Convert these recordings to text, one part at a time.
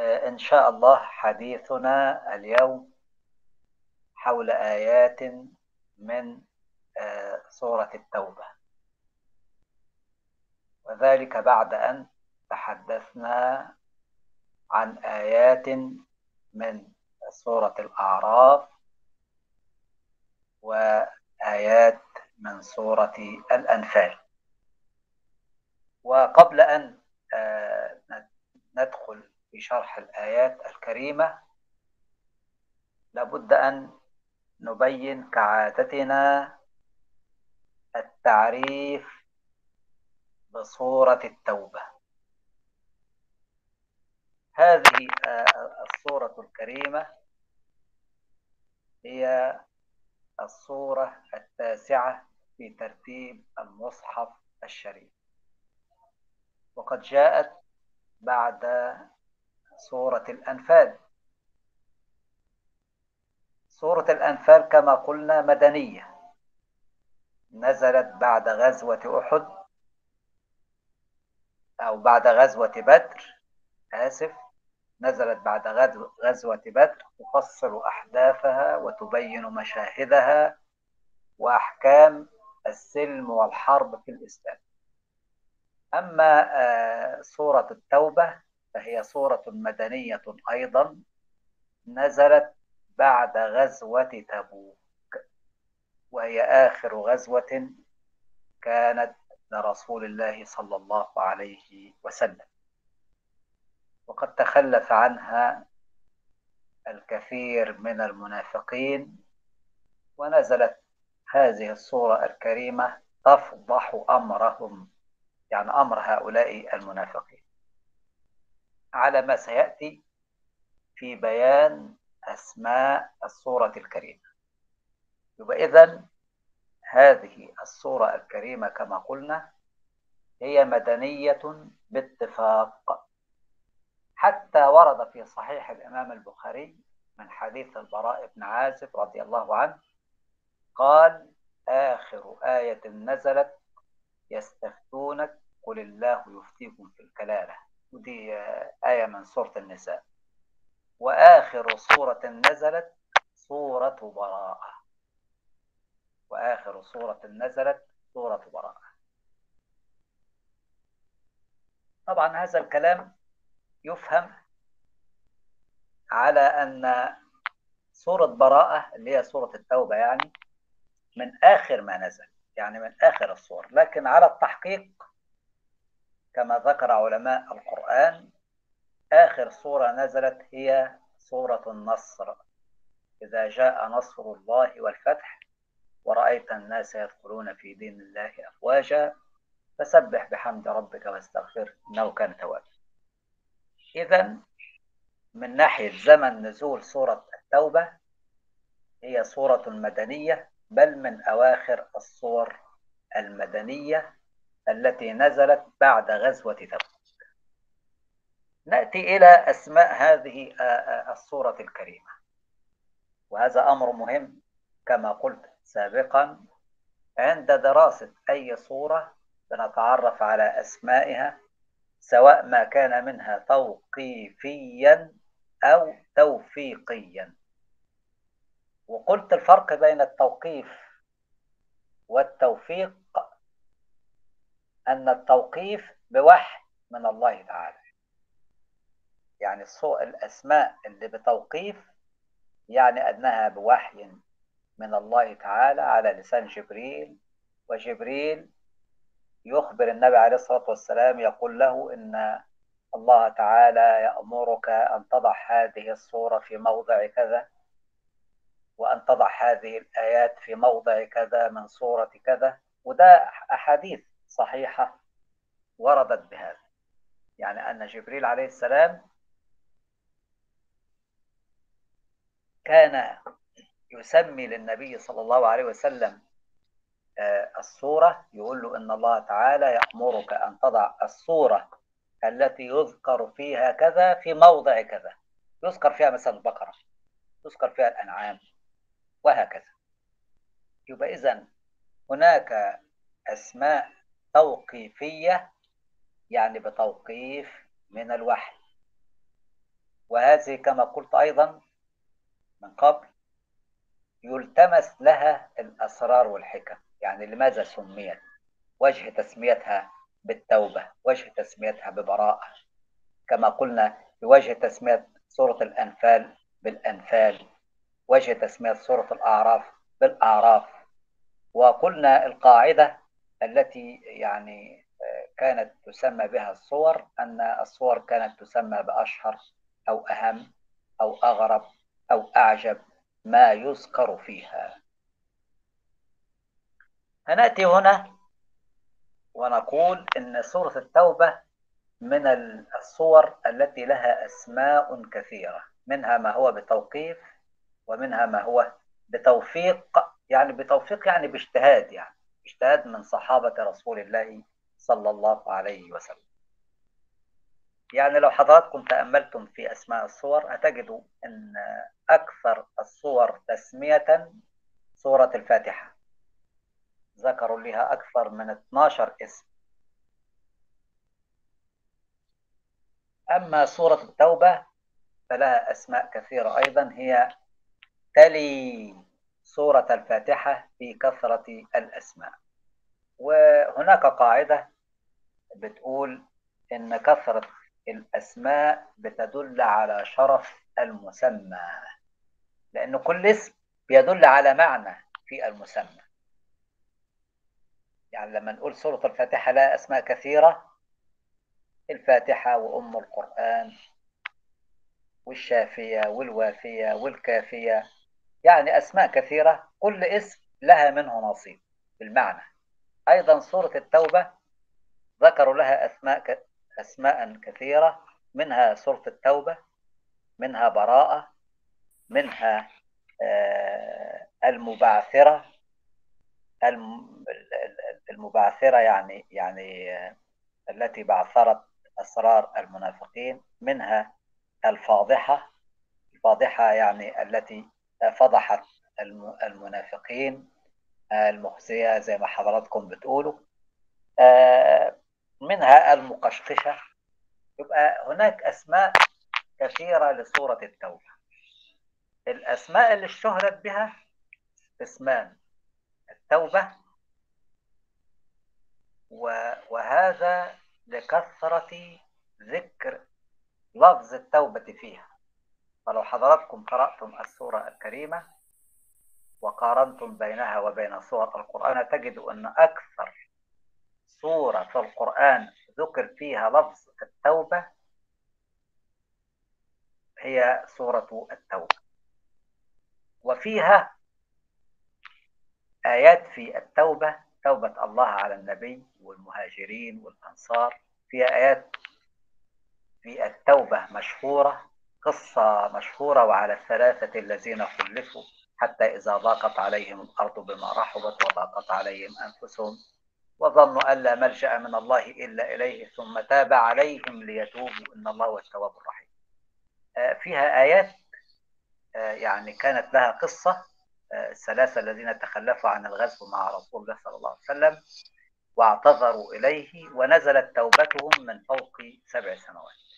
إن شاء الله حديثنا اليوم حول آيات من سورة التوبة. وذلك بعد أن تحدثنا عن آيات من سورة الأعراف وآيات من سورة الأنفال. وقبل أن ندخل في شرح الآيات الكريمة لابد أن نبين كعادتنا التعريف بصورة التوبة. هذه الصورة الكريمة هي الصورة التاسعة في ترتيب المصحف الشريف. وقد جاءت بعد سورة الأنفال. سورة الأنفال كما قلنا مدنية. نزلت بعد غزوة أحد أو بعد غزوة بدر. آسف. نزلت بعد غزوة بدر تفصل أحداثها وتبين مشاهدها وأحكام السلم والحرب في الإسلام. أما سورة التوبة فهي سورة مدنية أيضا نزلت بعد غزوة تبوك وهي آخر غزوة كانت لرسول الله صلى الله عليه وسلم. وقد تخلف عنها الكثير من المنافقين ونزلت هذه الصورة الكريمة تفضح أمرهم يعني أمر هؤلاء المنافقين. على ما سيأتي في بيان أسماء الصورة الكريمة. يبقى إذن هذه الصورة الكريمة كما قلنا هي مدنية باتفاق. حتى ورد في صحيح الإمام البخاري من حديث البراء بن عازب رضي الله عنه قال آخر آية نزلت يستفتونك قل الله يفتيكم في الكلالة. ودي آية من سورة النساء. وآخر سورة نزلت سورة براءة. وآخر سورة نزلت سورة براءة. طبعا هذا الكلام يفهم على أن سورة براءة اللي هي سورة التوبة يعني من آخر ما نزل يعني من آخر الصور لكن على التحقيق كما ذكر علماء القرآن آخر سورة نزلت هي سورة النصر. إذا جاء نصر الله والفتح ورأيت الناس يدخلون في دين الله أفواجا فسبح بحمد ربك واستغفر إنه كان توابا. إذا من ناحية زمن نزول سورة التوبة هي سورة مدنية بل من أواخر الصور المدنية التي نزلت بعد غزوة تبوك نأتي إلى أسماء هذه الصورة الكريمة. وهذا أمر مهم كما قلت سابقا عند دراسة أي صورة بنتعرف على أسمائها سواء ما كان منها توقيفيا أو توفيقيا. وقلت الفرق بين التوقيف والتوفيق أن التوقيف بوحي من الله تعالى. يعني الأسماء اللي بتوقيف يعني أنها بوحي من الله تعالى على لسان جبريل وجبريل يخبر النبي عليه الصلاة والسلام يقول له إن الله تعالى يأمرك أن تضع هذه الصورة في موضع كذا وأن تضع هذه الآيات في موضع كذا من صورة كذا. وده أحاديث صحيحة وردت بهذا. يعني أن جبريل عليه السلام كان يسمي للنبي صلى الله عليه وسلم الصورة يقول له إن الله تعالى يأمرك أن تضع الصورة التي يذكر فيها كذا في موضع كذا. يذكر فيها مثلا البقرة يذكر فيها الأنعام وهكذا. يبقى إذن هناك أسماء توقيفية يعني بتوقيف من الوحي. وهذه كما قلت أيضا من قبل يلتمس لها الأسرار والحكم. يعني لماذا سميت؟ وجه تسميتها بالتوبة وجه تسميتها ببراءة. كما قلنا بوجه تسمية سورة الأنفال بالأنفال وجه تسمية سورة الأعراف بالأعراف. وقلنا القاعدة التي يعني كانت تسمى بها الصور أن الصور كانت تسمى بأشهر أو أهم أو أغرب أو أعجب ما يذكر فيها. هنأتي هنا ونقول إن سورة التوبة من الصور التي لها أسماء كثيرة منها ما هو بتوقيف ومنها ما هو بتوفيق يعني بتوفيق يعني باجتهاد يعني. اجتهاد من صحابة رسول الله صلى الله عليه وسلم. يعني لو حضراتكم تأملتم في أسماء الصور هتجدوا أن أكثر الصور تسمية سورة الفاتحة. ذكروا لها أكثر من 12 اسم. أما سورة التوبة فلها أسماء كثيرة أيضا هي تلي سورة الفاتحة في كثرة الأسماء. وهناك قاعدة بتقول إن كثرة الأسماء بتدل على شرف المسمى لأن كل اسم بيدل على معنى في المسمى. يعني لما نقول سورة الفاتحة لها أسماء كثيرة الفاتحة وأم القرآن والشافية والوافية والكافية يعني أسماء كثيرة كل اسم لها منه نصيب. بالمعنى. أيضا سورة التوبة ذكروا لها أسماء أسماء كثيرة. منها سورة التوبة منها براءة منها المبعثرة. المبعثرة يعني يعني التي بعثرت أسرار المنافقين. منها الفاضحة. الفاضحة يعني التي فضحت المنافقين المخزية زي ما حضراتكم بتقولوا. منها المقشقشة. يبقى هناك أسماء كثيرة لسورة التوبة. الأسماء اللي اشتهرت بها اسمان التوبة وهذا لكثرة ذكر لفظ التوبة فيها. فلو حضراتكم قرأتم السورة الكريمة وقارنتم بينها وبين سور القرآن تجدوا أن أكثر سورة في القرآن ذكر فيها لفظ التوبة هي سورة التوبة. وفيها آيات في التوبة توبة الله على النبي والمهاجرين والأنصار. فيها آيات في التوبة مشهورة قصة مشهورة وعلى الثلاثة الذين خلفوا حتى إذا ضاقت عليهم الأرض بما رحبت وضاقت عليهم أنفسهم وظنوا أن لا ملجأ من الله إلا إليه ثم تاب عليهم ليتوبوا. إن الله هو التواب الرحيم. فيها آيات يعني كانت لها قصة. الثلاثة الذين تخلفوا عن الغزو مع رسول الله صلى الله عليه وسلم واعتذروا إليه ونزلت توبتهم من فوق سبع سنوات.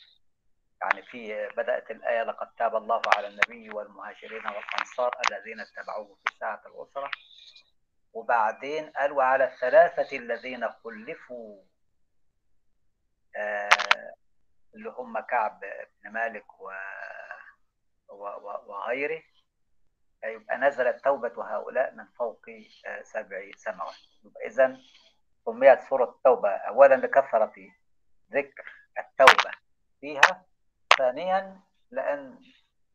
يعني في بدأت الآية لقد تاب الله على النبي والمهاجرين والأنصار الذين اتبعوه في ساعة الأسرة وبعدين قال وعلى الثلاثة الذين خلفوا آه اللي هم كعب بن مالك. و... وغيره يبقى نزلت توبة هؤلاء من فوق آه سبع سماوات يبقى إذا سميت سورة التوبة أولا لكثرة ذكر التوبة فيها ثانيا لأن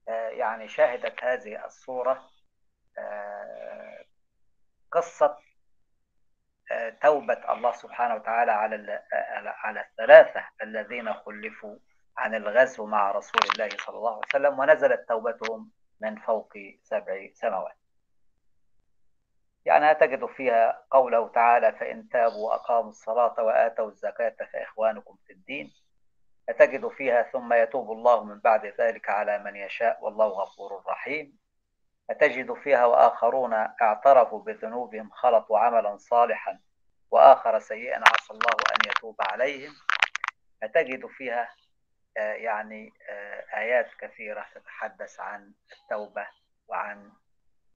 آه يعني شهدت هذه الصورة قصة توبة الله سبحانه وتعالى على على الثلاثة الذين خلفوا عن الغزو مع رسول الله صلى الله عليه وسلم ونزلت توبتهم من فوق سبع سماوات. يعني تجد فيها قوله تعالى فإن تابوا وأقاموا الصلاة وآتوا الزكاة فإخوانكم في الدين فتجد فيها ثم يتوب الله من بعد ذلك على من يشاء والله غفور رحيم. فتجد فيها وآخرون اعترفوا بذنوبهم خلطوا عملا صالحا وآخر سيئا عسى الله أن يتوب عليهم. فتجد فيها يعني آيات كثيرة تتحدث عن التوبة وعن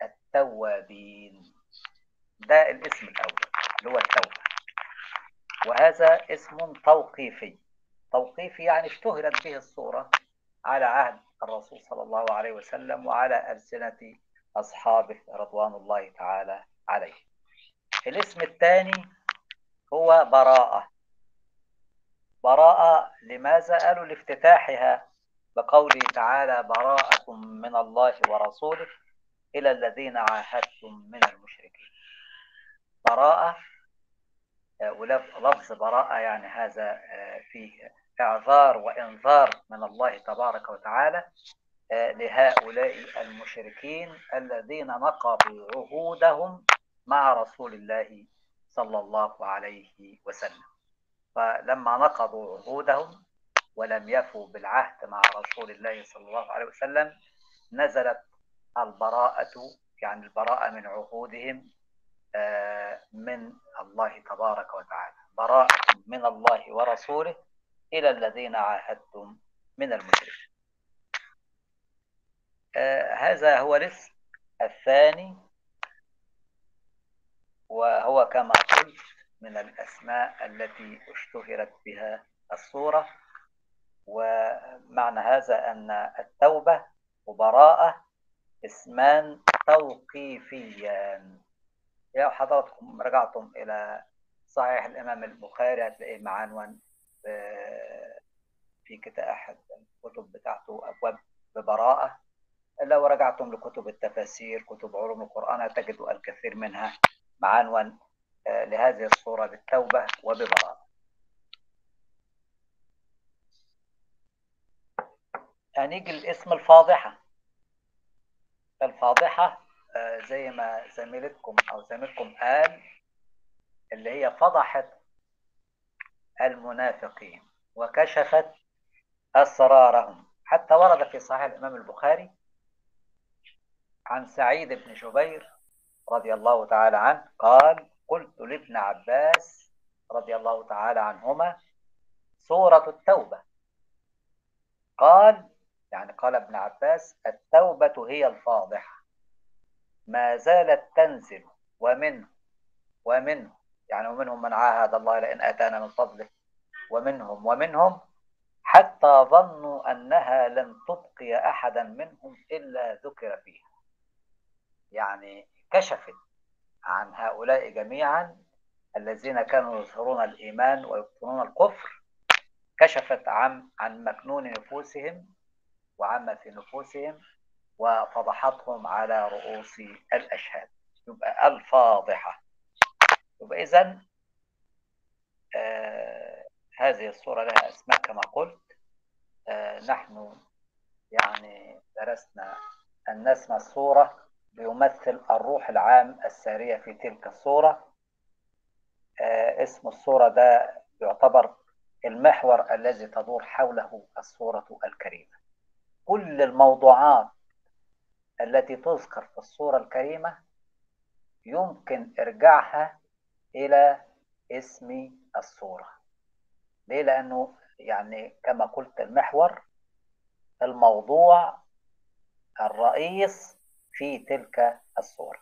التوابين. ده الاسم الأول اللي هو التوبة. وهذا اسم توقيفي. توقيفي يعني اشتهرت به الصورة على عهد الرسول صلى الله عليه وسلم وعلى ألسنة أصحابه رضوان الله تعالى عليه. الاسم الثاني هو براءة. براءة لماذا؟ قالوا لافتتاحها بقوله تعالى براءة من الله ورسوله إلى الذين عاهدتم من المشركين براءة ولفظ براءة يعني هذا فيه إعذار وإنذار من الله تبارك وتعالى لهؤلاء المشركين الذين نقضوا عهودهم مع رسول الله صلى الله عليه وسلم. فلما نقضوا عهودهم ولم يفوا بالعهد مع رسول الله صلى الله عليه وسلم نزلت البراءة يعني البراءة من عهودهم من الله تبارك وتعالى. براءة من الله ورسوله إلى الذين عاهدتم من المشركين. هذا هو الاسم الثاني وهو كما قلت من الأسماء التي اشتهرت بها الصورة. ومعنى هذا أن التوبة وبراءة اسمان توقيفيان يا حضراتكم رجعتم إلى صحيح الإمام البخاري هتلاقيه معنون في كتاب أحد الكتب بتاعته أبواب ببراءة. لو رجعتم لكتب التفاسير كتب علوم القرآن تجدوا الكثير منها معنون لهذه الصورة بالتوبة وببراءة. هنيجي الاسم الفاضحة. الفاضحة زي ما زميلتكم أو زميلكم قال اللي هي فضحت المنافقين وكشفت أسرارهم. حتى ورد في صحيح الإمام البخاري عن سعيد بن جبير رضي الله تعالى عنه قال قلت لابن عباس رضي الله تعالى عنهما سورة التوبة. قال يعني قال ابن عباس التوبة هي الفاضحة ما زالت تنزل ومنه ومنه يعني ومنهم من عاهد الله لئن أتانا من فضله. ومنهم ومنهم حتى ظنوا أنها لن تبقي أحدا منهم إلا ذكر فيها. يعني كشفت عن هؤلاء جميعا الذين كانوا يظهرون الإيمان ويبطنون الكفر كشفت عن عن مكنون نفوسهم وعما في نفوسهم وفضحتهم على رؤوس الأشهاد. يبقى الفاضحة يبقى إذا آه هذه الصورة لها أسماء كما قلت. آه نحن يعني درسنا أن اسم الصورة بيمثل الروح العام السارية في تلك الصورة. آه اسم الصورة ده يعتبر المحور الذي تدور حوله الصورة الكريمة. كل الموضوعات التي تذكر في الصورة الكريمة يمكن إرجاعها إلى اسم الصورة. ليه؟ لأنه يعني كما قلت المحور الموضوع الرئيس في تلك الصورة.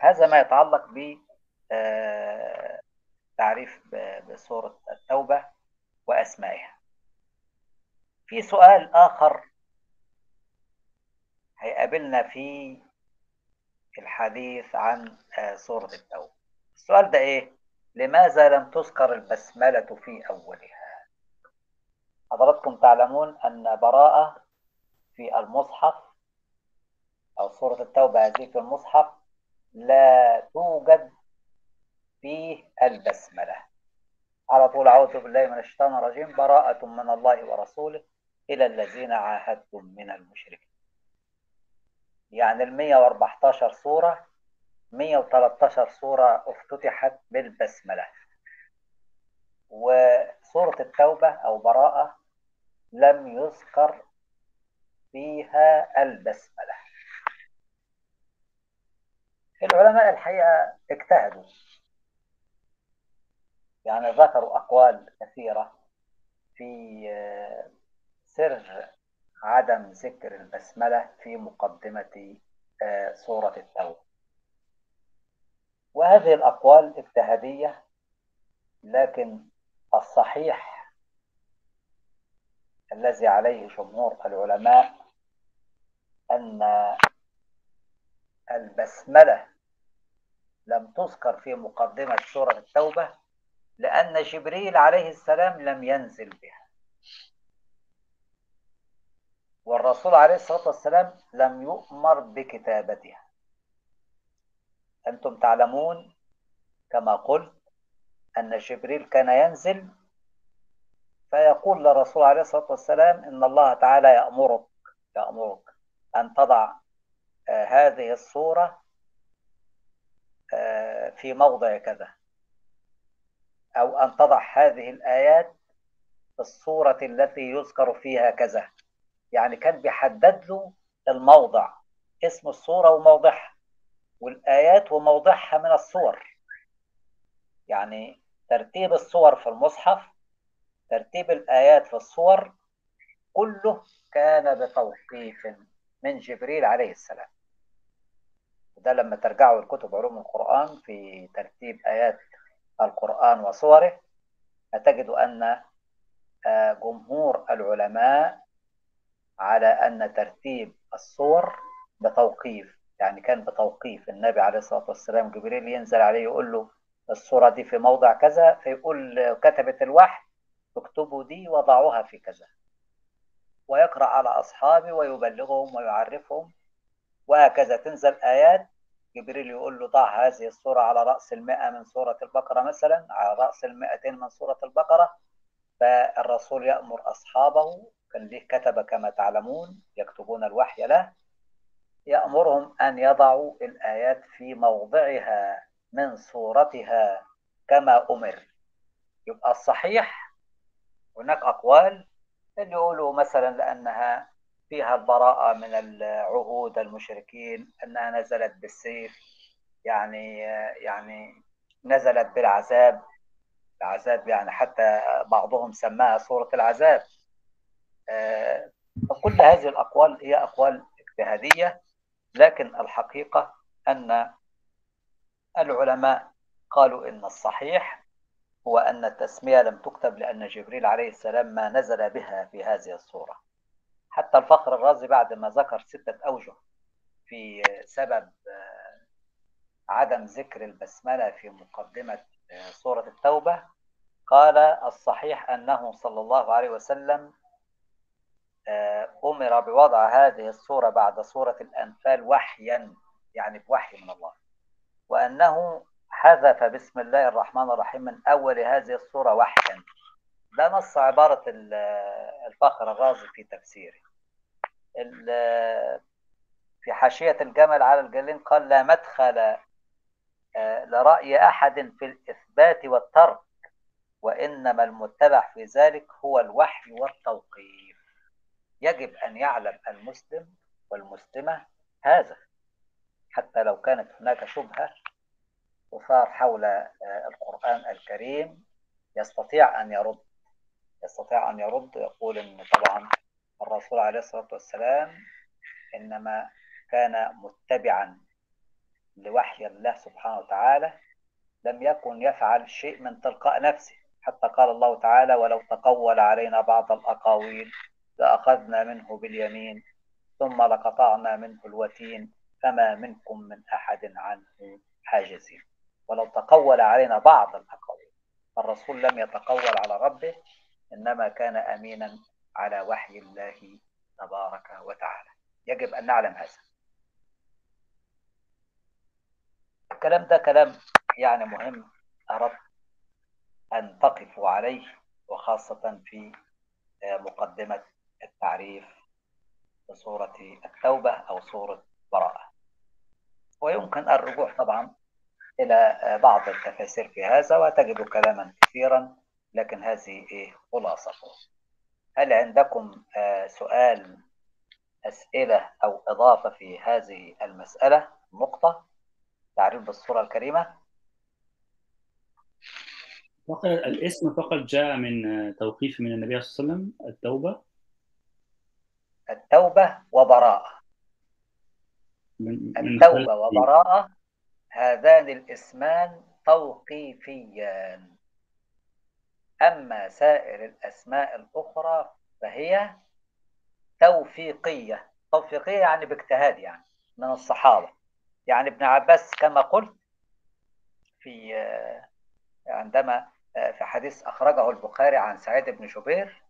هذا ما يتعلق ب تعريف بصورة التوبة وأسمائها. في سؤال آخر هيقابلنا في الحديث عن سورة التوبة. السؤال ده إيه؟ لماذا لم تذكر البسملة في أولها؟ حضراتكم تعلمون أن براءة في المصحف أو سورة التوبة هذه في المصحف لا توجد فيه البسملة على طول أعوذ بالله من الشيطان الرجيم براءة من الله ورسوله إلى الذين عاهدتم من المشركين يعني ال 114 سورة 113 سورة افتتحت بالبسملة. وسورة التوبة أو براءة لم يذكر فيها البسملة. العلماء الحقيقة اجتهدوا. يعني ذكروا أقوال كثيرة في سر عدم ذكر البسملة في مقدمة سورة التوبة. وهذه الأقوال اجتهادية لكن الصحيح الذي عليه جمهور العلماء أن البسملة لم تذكر في مقدمة سورة التوبة لأن جبريل عليه السلام لم ينزل بها. والرسول عليه الصلاة والسلام لم يؤمر بكتابتها. أنتم تعلمون كما قلت أن جبريل كان ينزل فيقول للرسول عليه الصلاة والسلام إن الله تعالى يأمرك يأمرك أن تضع هذه الصورة في موضع كذا أو أن تضع هذه الآيات في الصورة التي يذكر فيها كذا. يعني كان بيحدد له الموضع اسم الصورة وموضعها. والآيات وموضعها من الصور. يعني ترتيب الصور في المصحف ترتيب الآيات في الصور كله كان بتوقيف من جبريل عليه السلام. وده لما ترجعوا لكتب علوم القرآن في ترتيب آيات القرآن وصوره هتجدوا أن جمهور العلماء على أن ترتيب الصور بتوقيف يعني كان بتوقيف النبي عليه الصلاة والسلام جبريل ينزل عليه يقول له الصورة دي في موضع كذا فيقول كتبة الوحي اكتبوا دي وضعوها في كذا. ويقرأ على أصحابه ويبلغهم ويعرفهم وهكذا تنزل آيات. جبريل يقول له ضع هذه الصورة على رأس المئة من سورة البقرة مثلا على رأس المئتين من سورة البقرة. فالرسول يأمر أصحابه كان ليه كتب كما تعلمون يكتبون الوحي له. يأمرهم أن يضعوا الآيات في موضعها من صورتها كما أمر. يبقى الصحيح؟ هناك أقوال اللي يقولوا مثلا لأنها فيها البراءة من العهود المشركين أنها نزلت بالسيف يعني يعني نزلت بالعذاب. العذاب يعني حتى بعضهم سماها سورة العذاب. فكل هذه الأقوال هي أقوال اجتهادية. لكن الحقيقة أن العلماء قالوا إن الصحيح هو أن التسمية لم تكتب لأن جبريل عليه السلام ما نزل بها في هذه الصورة. حتى الفخر الرازي بعد ما ذكر ستة أوجه في سبب عدم ذكر البسملة في مقدمة سورة التوبة قال الصحيح أنه صلى الله عليه وسلم أمر بوضع هذه الصورة بعد سورة الأنفال وحيا يعني بوحي من الله. وأنه حذف بسم الله الرحمن الرحيم من أول هذه الصورة وحيا. ده نص عبارة الفخر الرازي في تفسيره. في حاشية الجمل على الجلين قال لا مدخل لرأي أحد في الإثبات والترك وإنما المتبع في ذلك هو الوحي والتوقيف يجب أن يعلم المسلم والمسلمة هذا حتى لو كانت هناك شبهة تثار حول القرآن الكريم يستطيع أن يرد يستطيع أن يرد يقول أن طبعا الرسول عليه الصلاة والسلام إنما كان متبعا لوحي الله سبحانه وتعالى لم يكن يفعل شيء من تلقاء نفسه. حتى قال الله تعالى ولو تقول علينا بعض الأقاويل لأخذنا منه باليمين ثم لقطعنا منه الوتين فما منكم من أحد عنه حاجزين ولو تقول علينا بعض الأقاويل فالرسول لم يتقول على ربه إنما كان أمينا على وحي الله تبارك وتعالى. يجب أن نعلم هذا. الكلام ده كلام يعني مهم أردت أن تقفوا عليه وخاصة في مقدمة التعريف بصورة التوبة أو صورة براءة. ويمكن الرجوع طبعا إلى بعض التفاسير في هذا وتجد كلاما كثيرا لكن هذه إيه؟ خلاصته هل عندكم سؤال أسئلة أو إضافة في هذه المسألة؟ نقطة. تعريف بالصورة الكريمة. فقط الاسم فقط جاء من توقيف من النبي صلى الله عليه وسلم التوبة. التوبة وبراءة. التوبة وبراءة هذان الاسمان توقيفيان. أما سائر الأسماء الأخرى فهي توفيقية. توفيقية يعني باجتهاد يعني من الصحابة. يعني ابن عباس كما قلت في عندما في حديث أخرجه البخاري عن سعيد بن جبير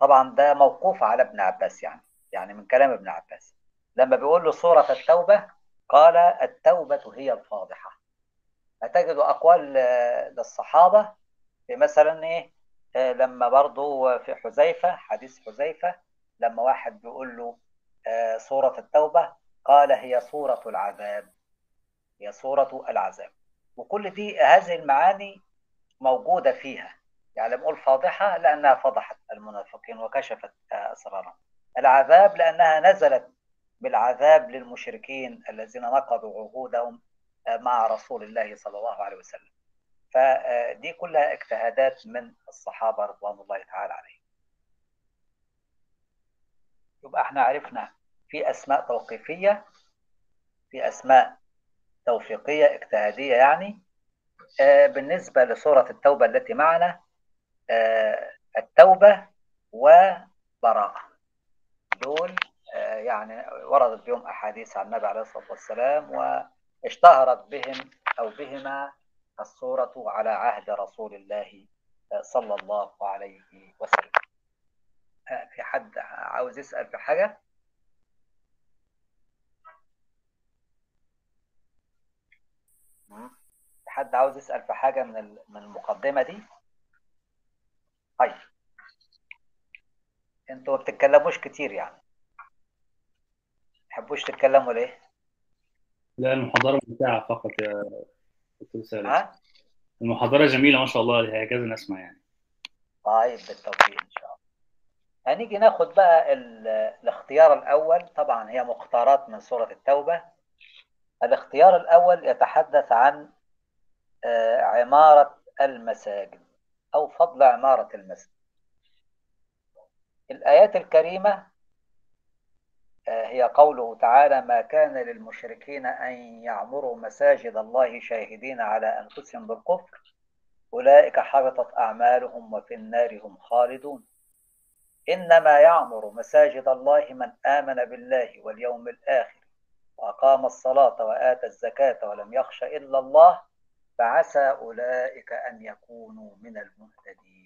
طبعا ده موقوف على ابن عباس يعني. يعني من كلام ابن عباس. لما بيقول له سورة التوبة قال التوبة هي الفاضحة. هتجد أقوال للصحابة في مثلا إيه؟ لما برضو في حذيفة حديث حذيفة لما واحد بيقول له سورة التوبة قال هي سورة العذاب. هي سورة العذاب. وكل دي هذه المعاني موجودة فيها. يعني بقول فاضحة لأنها فضحت المنافقين وكشفت أسرارهم. العذاب لأنها نزلت بالعذاب للمشركين الذين نقضوا عهودهم مع رسول الله صلى الله عليه وسلم. فدي كلها اجتهادات من الصحابة رضوان الله تعالى عليهم. يبقى إحنا عرفنا في أسماء توقيفية في أسماء توفيقية اجتهادية يعني. آه بالنسبة لسورة التوبة التي معنا آه التوبة وبراءة دول آه يعني وردت بهم أحاديث عن النبي عليه الصلاة والسلام واشتهرت بهم أو بهما الصورة على عهد رسول الله صلى الله عليه وسلم في حد عاوز يسأل في حاجة؟ حد عاوز يسأل في حاجة من من المقدمة دي؟ طيب أنتوا ما بتتكلموش كتير يعني. تحبوش تتكلموا ليه؟ لا المحاضرة ممتعة فقط يا دكتور سالم؟ المحاضرة جميلة ما شاء الله هكذا نسمع يعني. طيب بالتوفيق إن شاء الله. هنيجي ناخد بقى الاختيار الأول. طبعا هي مختارات من سورة التوبة. الاختيار الأول يتحدث عن عمارة المساجد أو فضل عمارة المسجد. الآيات الكريمة هي قوله تعالى ما كان للمشركين أن يعمروا مساجد الله شاهدين على أنفسهم بالكفر أولئك حبطت أعمالهم وفي النار هم خالدون. إنما يعمر مساجد الله من آمن بالله واليوم الآخر وأقام الصلاة وآتى الزكاة ولم يخش إلا الله فعسى أولئك أن يكونوا من المهتدين.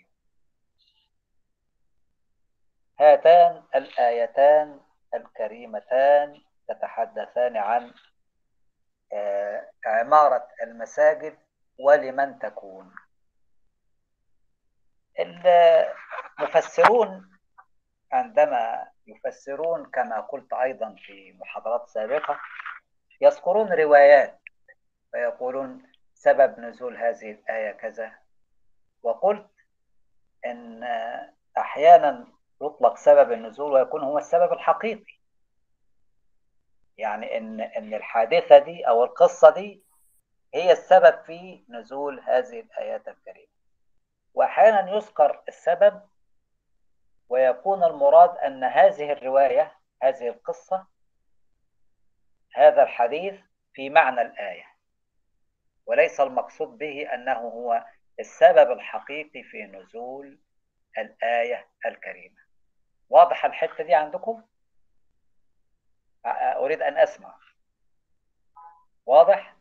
هاتان الآيتان الكريمتان تتحدثان عن عمارة المساجد ولمن تكون. المفسرون عندما يفسرون كما قلت أيضا في محاضرات سابقة يذكرون روايات ويقولون سبب نزول هذه الآية كذا. وقلت أن أحيانا يطلق سبب النزول ويكون هو السبب الحقيقي. يعني إن إن الحادثة دي أو القصة دي هي السبب في نزول هذه الآيات الكريمة. وأحيانا يذكر السبب ويكون المراد أن هذه الرواية هذه القصة هذا الحديث في معنى الآية. وليس المقصود به أنه هو السبب الحقيقي في نزول الآية الكريمة. واضح الحتة دي عندكم؟ أريد أن أسمع. واضح؟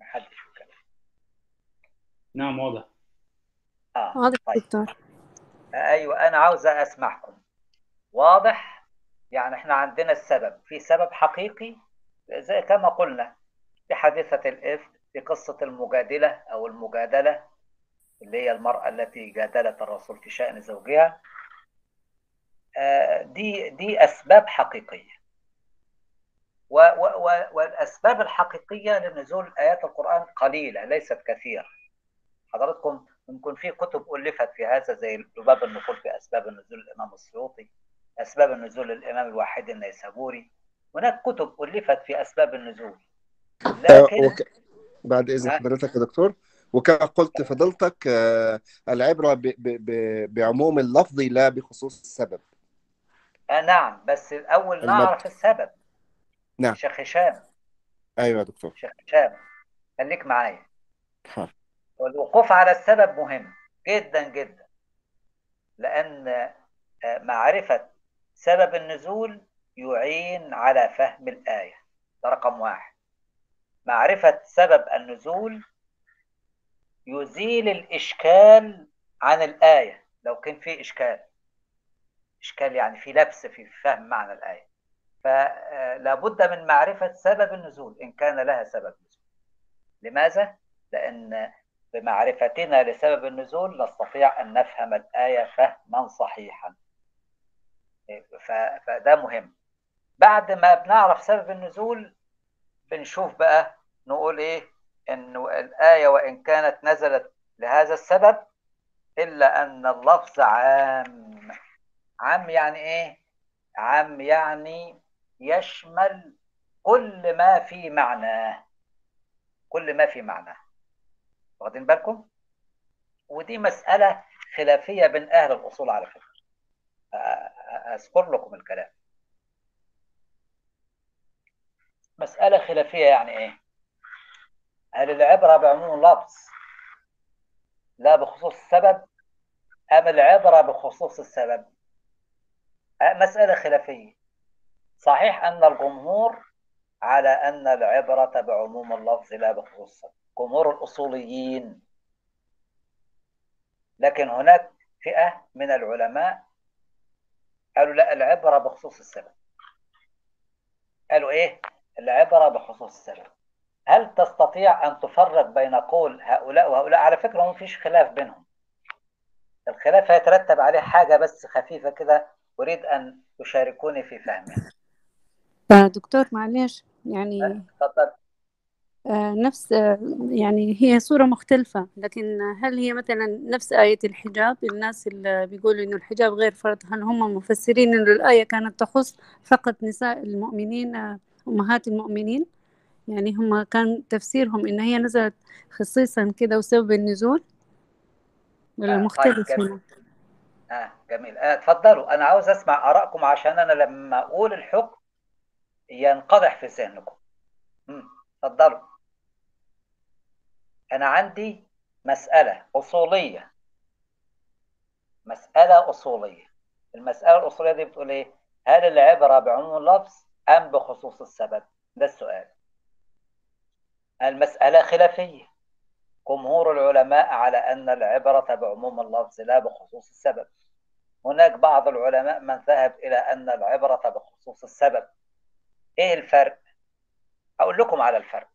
محدش يتكلم نعم واضح. آه واضح طيب. دكتور. أيوه أنا عاوز أسمعكم. واضح؟ يعني إحنا عندنا السبب. في سبب حقيقي؟ زي كما قلنا في حادثة الإفك في قصة المجادلة أو المجادلة. اللي هي المرأة التي جادلت الرسول في شأن زوجها. دي دي أسباب حقيقية. و و والأسباب الحقيقية لنزول آيات القرآن قليلة ليست كثيرة. حضراتكم ممكن في كتب ألفت في هذا زي لباب النقول في أسباب النزول الإمام السيوطي أسباب النزول الإمام الواحد النيسابوري. هناك كتب ألفت في أسباب النزول. لكن وك... بعد إذن حضرتك يا دكتور. وكما قلت فضلتك العبرة ب... ب... بعموم اللفظ لا بخصوص السبب. آه نعم بس الأول. نعرف السبب. نعم. شيخ هشام. أيوه يا دكتور. شيخ هشام خليك معايا. والوقوف على السبب مهم جدا جدا. لأن آه، معرفة سبب النزول يعين على فهم الآية. ده رقم واحد. معرفة سبب النزول يزيل الإشكال عن الآية. لو كان في إشكال إشكال يعني في لبس في فهم معنى الآية. فلا بد من معرفة سبب النزول إن كان لها سبب نزول لماذا؟ لأن بمعرفتنا لسبب النزول نستطيع أن نفهم الآية فهما صحيحا. فده مهم. بعد ما بنعرف سبب النزول بنشوف بقى نقول إيه؟ إنه الآية وإن كانت نزلت لهذا السبب إلا أن اللفظ عام عام يعني إيه؟ عام يعني يشمل كل ما في معناه كل ما في معناه واخدين بالكم؟ ودي مسألة خلافية بين أهل الأصول على أ- أذكر لكم الكلام مسألة خلافية يعني إيه؟ هل العبرة بعموم اللفظ لا بخصوص السبب أم العبرة بخصوص السبب؟ أه، مسألة خلافية. صحيح أن الجمهور على أن العبرة بعموم اللفظ لا بخصوص السبب. جمهور الأصوليين. لكن هناك فئة من العلماء قالوا لا العبرة بخصوص السبب. قالوا إيه؟ العبرة بخصوص السبب. هل تستطيع أن تفرق بين قول هؤلاء وهؤلاء؟ على فكرة ما فيش خلاف بينهم. الخلاف هيترتب عليه حاجة بس خفيفة كده أريد أن تشاركوني في فهمها فدكتور معلش يعني تفضل آه، نفس آه، يعني هي صورة مختلفة لكن هل هي مثلا نفس آية الحجاب؟ الناس اللي بيقولوا إنه الحجاب غير فرض هل هم مفسرين إنه الآية كانت تخص فقط نساء المؤمنين آه، أمهات المؤمنين؟ يعني هم كان تفسيرهم إن هي نزلت خصيصا كده وسبب النزول؟ ولا آه، طيب مختلف جميل. هنا آه جميل. آه اتفضلوا. أنا عاوز أسمع آرائكم عشان أنا لما أقول الحكم ينقضح في ذهنكم. اتفضلوا. أنا عندي مسألة أصولية. مسألة أصولية. المسألة الأصولية دي بتقول إيه؟ هل العبرة بعموم اللفظ أم بخصوص السبب؟ ده السؤال. المسألة خلافية. جمهور العلماء على أن العبرة بعموم اللفظ لا بخصوص السبب. هناك بعض العلماء من ذهب إلى أن العبرة بخصوص السبب. إيه الفرق؟ أقول لكم على الفرق.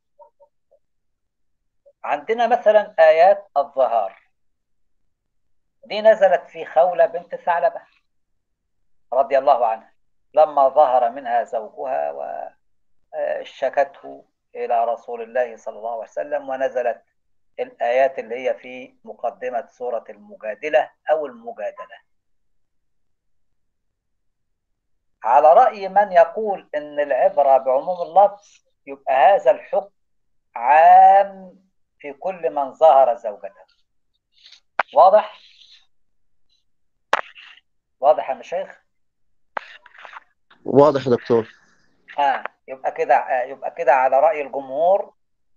عندنا مثلا آيات الظهار. دي نزلت في خولة بنت ثعلبة رضي الله عنها. لما ظهر منها زوجها وشكته إلى رسول الله صلى الله عليه وسلم ونزلت الآيات اللي هي في مقدمة سورة المجادلة أو المجادلة على رأي من يقول إن العبرة بعموم اللفظ يبقى هذا الحكم عام في كل من ظهر زوجته واضح؟ واضح يا مشايخ؟ واضح يا دكتور آه يبقى كده آه يبقى كده على رأي الجمهور.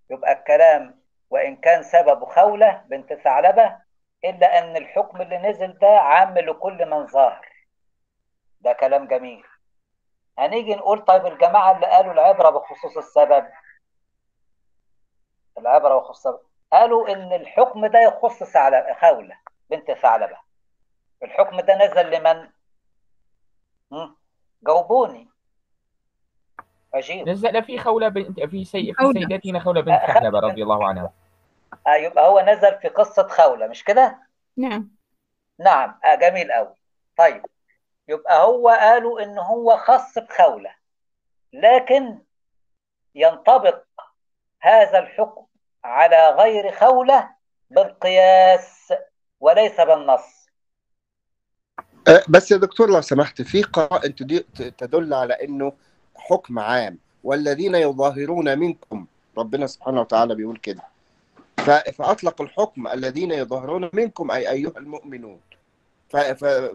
يبقى الكلام وإن كان سببه خولة بنت ثعلبة إلا أن الحكم اللي نزل ده عام لكل من ظاهر. ده كلام جميل. هنيجي نقول طيب الجماعة اللي قالوا العبرة بخصوص السبب؟ العبرة بخصوص السبب. قالوا إن الحكم ده يخص ثعلبة خولة بنت ثعلبة. الحكم ده نزل لمن؟ جاوبوني. أجيب. نزل في خولة بنت في سي... في خولة. سيدتنا خولة بنت آه، ثعلبة خولة رضي الله عنها. آه يبقى هو نزل في قصة خولة مش كده؟ نعم. نعم. آه جميل قوي طيب. يبقى هو قالوا إن هو خاص بخولة لكن ينطبق هذا الحكم على غير خولة بالقياس وليس بالنص. أه، بس يا دكتور لو سمحت في قراءة تدل على إنه حكم عام والذين يظاهرون منكم. ربنا سبحانه وتعالى بيقول كده. ف- فأطلق الحكم الذين يظاهرون منكم أي أيها المؤمنون.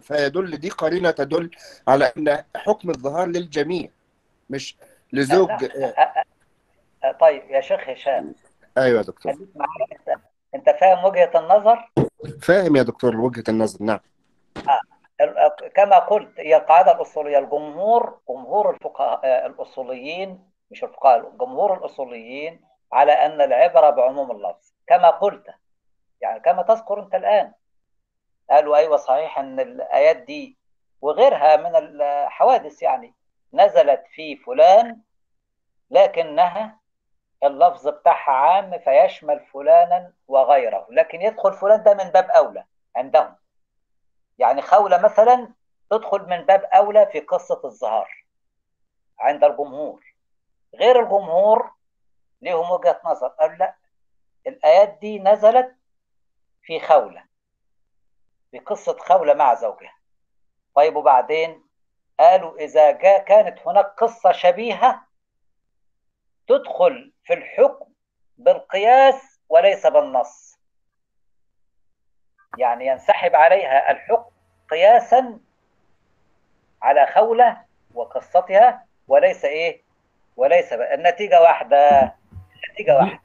فيدل دي قرينة تدل على أن حكم الظهار للجميع مش لزوج. آه، طيب يا شيخ هشام. أيوة يا دكتور. انت فاهم وجهة النظر؟ فاهم يا دكتور وجهة النظر نعم. ال- كما قلت هي القاعدة الأصولية. الجمهور جمهور الفقهاء آه، الأصوليين مش الفقهاء جمهور الأصوليين على أن العبرة بعموم اللفظ. كما قلت يعني كما تذكر أنت الآن قالوا أيوة صحيح أن الآيات دي وغيرها من الحوادث يعني نزلت في فلان لكنها اللفظ بتاعها عام فيشمل فلانا وغيره. لكن يدخل فلان ده من باب أولى عندهم. يعني خولة مثلا تدخل من باب أولى في قصة الظهار عند الجمهور. غير الجمهور لهم وجهة نظر؟ قالوا لا الآيات دي نزلت في خولة في قصة خولة مع زوجها. طيب وبعدين؟ قالوا إذا جاء كانت هناك قصة شبيهة تدخل في الحكم بالقياس وليس بالنص. يعني ينسحب عليها الحكم قياسا على خولة وقصتها وليس إيه؟ وليس بقى. النتيجة واحدة النتيجة واحدة.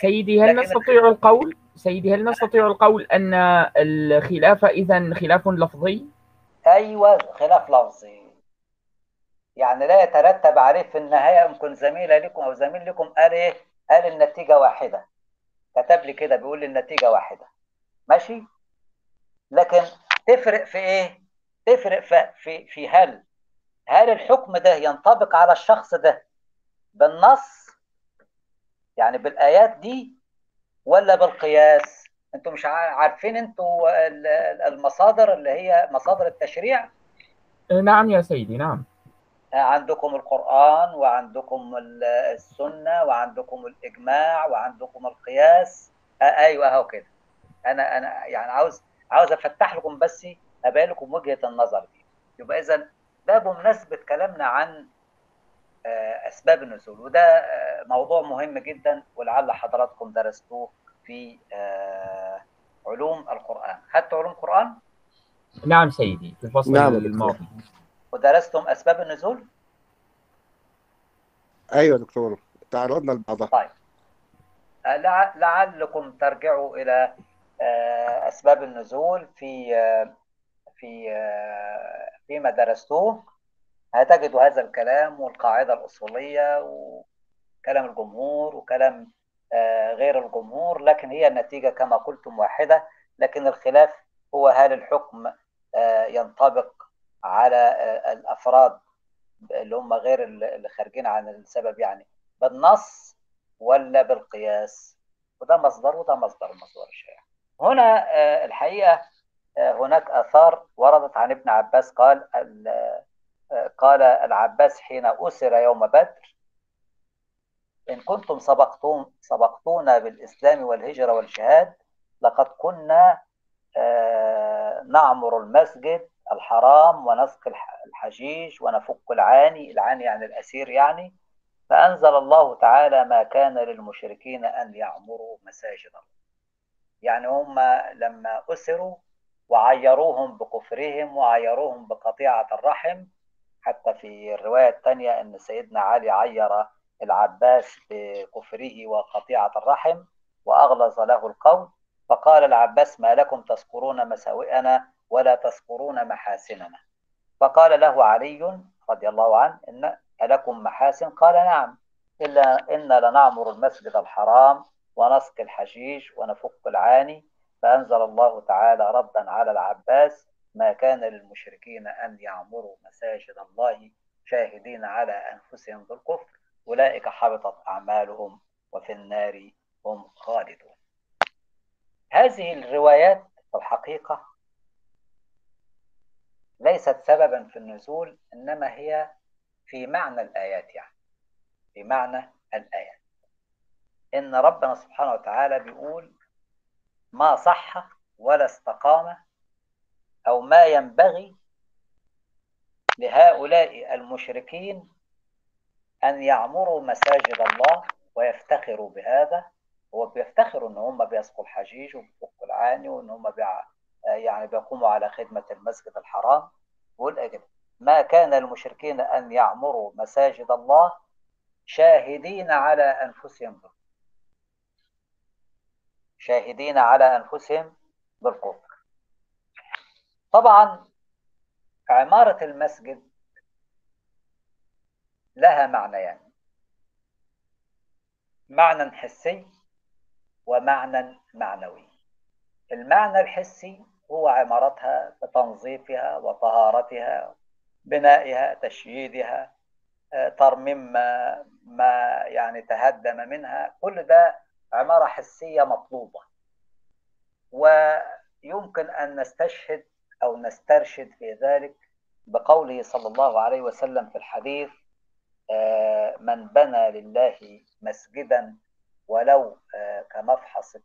سيدي هل نستطيع القول؟ سيدي هل نستطيع القول أن الخلاف إذا خلاف لفظي؟ أيوه خلاف لفظي. يعني لا يترتب عليه في النهاية يمكن زميلة لكم أو زميل لكم قال إيه؟ قال النتيجة واحدة. كتب لي كده بيقول لي النتيجة واحدة. ماشي؟ لكن تفرق في إيه؟ تفرق في في, في هل هل الحكم ده ينطبق على الشخص ده بالنص؟ يعني بالآيات دي ولا بالقياس؟ أنتوا مش عا- عارفين أنتوا ال- ال- المصادر اللي هي مصادر التشريع؟ نعم يا سيدي نعم. عندكم القرآن وعندكم ال- السنة وعندكم الإجماع وعندكم القياس. آه أيوه أهو كده. أنا أنا يعني عاوز عاوز أفتح لكم بس أبين لكم وجهة النظر دي. يبقى إذا ده بمناسبة كلامنا عن آه، أسباب النزول وده آه، موضوع مهم جدا ولعل حضراتكم درستوه في آه، علوم القرآن. خدت علوم قرآن؟ نعم سيدي في الفصل نعم. الماضي. ودرستم أسباب النزول؟ أيوة يا دكتور تعرضنا لبعضها. طيب. لع- لعلكم ترجعوا إلى آه، أسباب النزول في آه، في آه، فيما درستوه. هتجدوا هذا الكلام والقاعدة الأصولية وكلام الجمهور وكلام غير الجمهور لكن هي النتيجة كما قلتم واحدة. لكن الخلاف هو هل الحكم ينطبق على الأفراد اللي هم غير اللي خارجين عن السبب يعني بالنص ولا بالقياس؟ وده مصدر وده مصدر المصدر الشائع هنا آه، الحقيقة آه، هناك آثار وردت عن ابن عباس. قال ال- آه، قال العباس حين أسر يوم بدر إن كنتم سبقتم سبقتونا بالإسلام والهجرة والجهاد لقد كنا نعمر المسجد الحرام ونسقي الح- الحجيج ونفك العاني العاني يعني الأسير يعني فأنزل الله تعالى ما كان للمشركين أن يعمروا مساجد الله. يعني هم لما أسروا وعيروهم بكفرهم وعيروهم بقطيعة الرحم حتى في الرواية الثانية أن سيدنا علي عير العباس بكفره وقطيعة الرحم وأغلظ له القول فقال العباس ما لكم تذكرون مساوئنا ولا تذكرون محاسننا. فقال له علي رضي الله عنه إن ألكم محاسن؟ قال نعم إلا إن لنعمر المسجد الحرام ونسقي الحشيش ونفك العاني فأنزل الله تعالى ردا على العباس ما كان للمشركين أن يعمروا مساجد الله شاهدين على أنفسهم بالكفر أولئك حبطت أعمالهم وفي النار هم خالدون. هذه الروايات في الحقيقة ليست سببا في النزول إنما هي في معنى الآيات يعني في معنى الآيات. إن ربنا سبحانه وتعالى بيقول ما صح ولا استقام أو ما ينبغي لهؤلاء المشركين أن يعمروا مساجد الله ويفتخروا بهذا. هو بيفتخروا إن هم بيسقوا الحجيج وبيفكوا العاني وإن هم بيع... يعني بيقوموا على خدمة المسجد الحرام. كده ما كان المشركين أن يعمروا مساجد الله شاهدين على أنفسهم. بالكفر شاهدين على أنفسهم بالكفر. طبعا عمارة المسجد لها معنيان. معنى حسي ومعنى معنوي. المعنى الحسي هو عمارتها بتنظيفها وطهارتها بنائها تشييدها ترميم ما, ما يعني تهدم منها. كل ده عمارة حسية مطلوبة. ويمكن أن نستشهد أو نسترشد في ذلك بقوله صلى الله عليه وسلم في الحديث من بنى لله مسجدا ولو كمفحص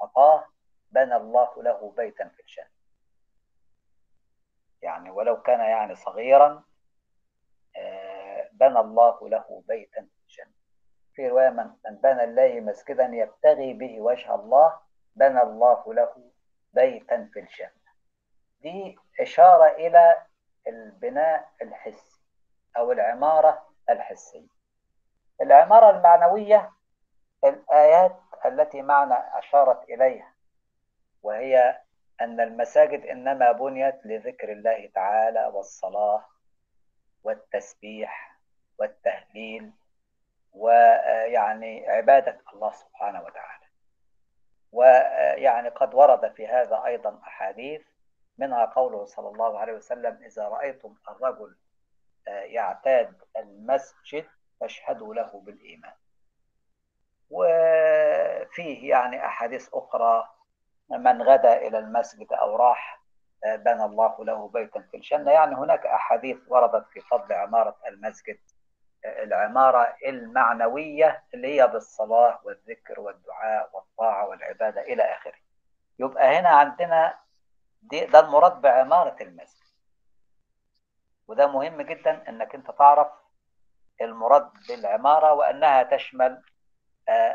قطاه بنى الله له بيتا في الجنة. يعني ولو كان يعني صغيرا بنى الله له بيتا في في رواية من بنى الله مسجدا يبتغي به وجه الله بنى الله له بيتا في الجنة. دي إشارة إلى البناء الحسي أو العمارة الحسية. العمارة المعنوية الآيات التي معنا أشارت إليها وهي أن المساجد إنما بنيت لذكر الله تعالى والصلاة والتسبيح والتهليل ويعني عبادة الله سبحانه وتعالى. ويعني قد ورد في هذا أيضا أحاديث منها قوله صلى الله عليه وسلم إذا رأيتم الرجل يعتاد المسجد فاشهدوا له بالإيمان. وفيه يعني أحاديث أخرى من غدا إلى المسجد أو راح بنى الله له بيتا في الجنة. يعني هناك أحاديث وردت في فضل عمارة المسجد. العمارة المعنوية اللي هي بالصلاة والذكر والدعاء والطاعة والعبادة إلى آخره. يبقى هنا عندنا دي ده المراد بعمارة المسجد. وده مهم جدا إنك أنت تعرف المراد بالعمارة وأنها تشمل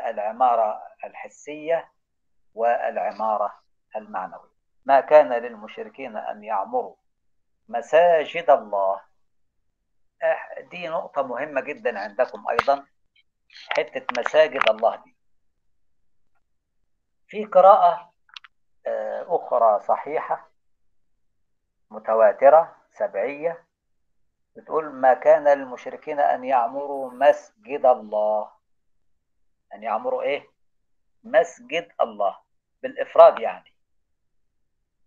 العمارة الحسية والعمارة المعنوية. ما كان للمشركين أن يعمروا مساجد الله دي نقطة مهمة جدا عندكم أيضا حتة مساجد الله دي. في قراءة أخرى صحيحة متواترة سبعية بتقول ما كان للمشركين أن يعمروا مسجد الله. أن يعمروا إيه؟ مسجد الله بالإفراد يعني.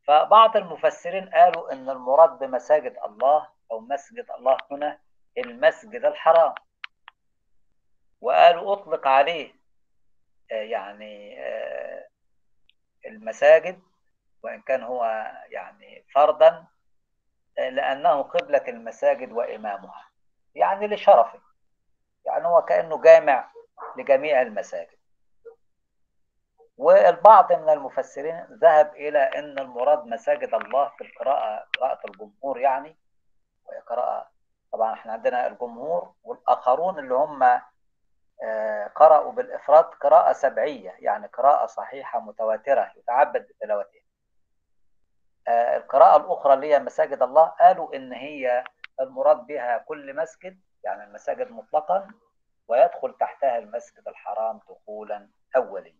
فبعض المفسرين قالوا أن المراد بمساجد الله أو مسجد الله هنا المسجد الحرام. وقالوا أطلق عليه يعني المساجد وإن كان هو يعني فردا لأنه قبلة المساجد وإمامها. يعني لشرفه. يعني هو كأنه جامع لجميع المساجد. والبعض من المفسرين ذهب إلى أن المراد مساجد الله في القراءة قراءة الجمهور يعني وهي قراءة طبعا إحنا عندنا الجمهور والآخرون اللي هم قرأوا بالإفراد قراءة سبعية يعني قراءة صحيحة متواترة يتعبد بتلاوتها. القراءة الأخرى اللي هي مساجد الله قالوا إن هي المراد بها كل مسجد يعني المساجد مطلقا ويدخل تحتها المسجد الحرام دخولا أوليا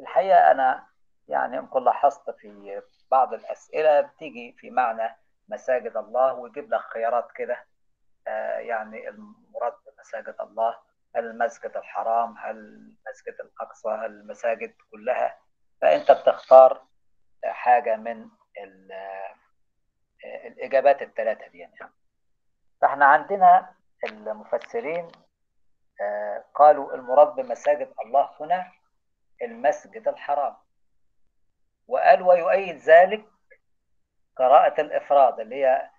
الحقيقة أنا يعني يمكن لاحظت في بعض الأسئلة بتيجي في معنى مساجد الله ويجيب لك خيارات كده يعني المراد بمساجد الله هل المسجد الحرام هل المسجد الأقصى هل المساجد كلها فأنت بتختار حاجة من الإجابات الثلاثة دي يعني. فإحنا عندنا المفسرين قالوا المراد بمساجد الله هنا المسجد الحرام وقال ويؤيد ذلك قراءة الإفراد اللي هي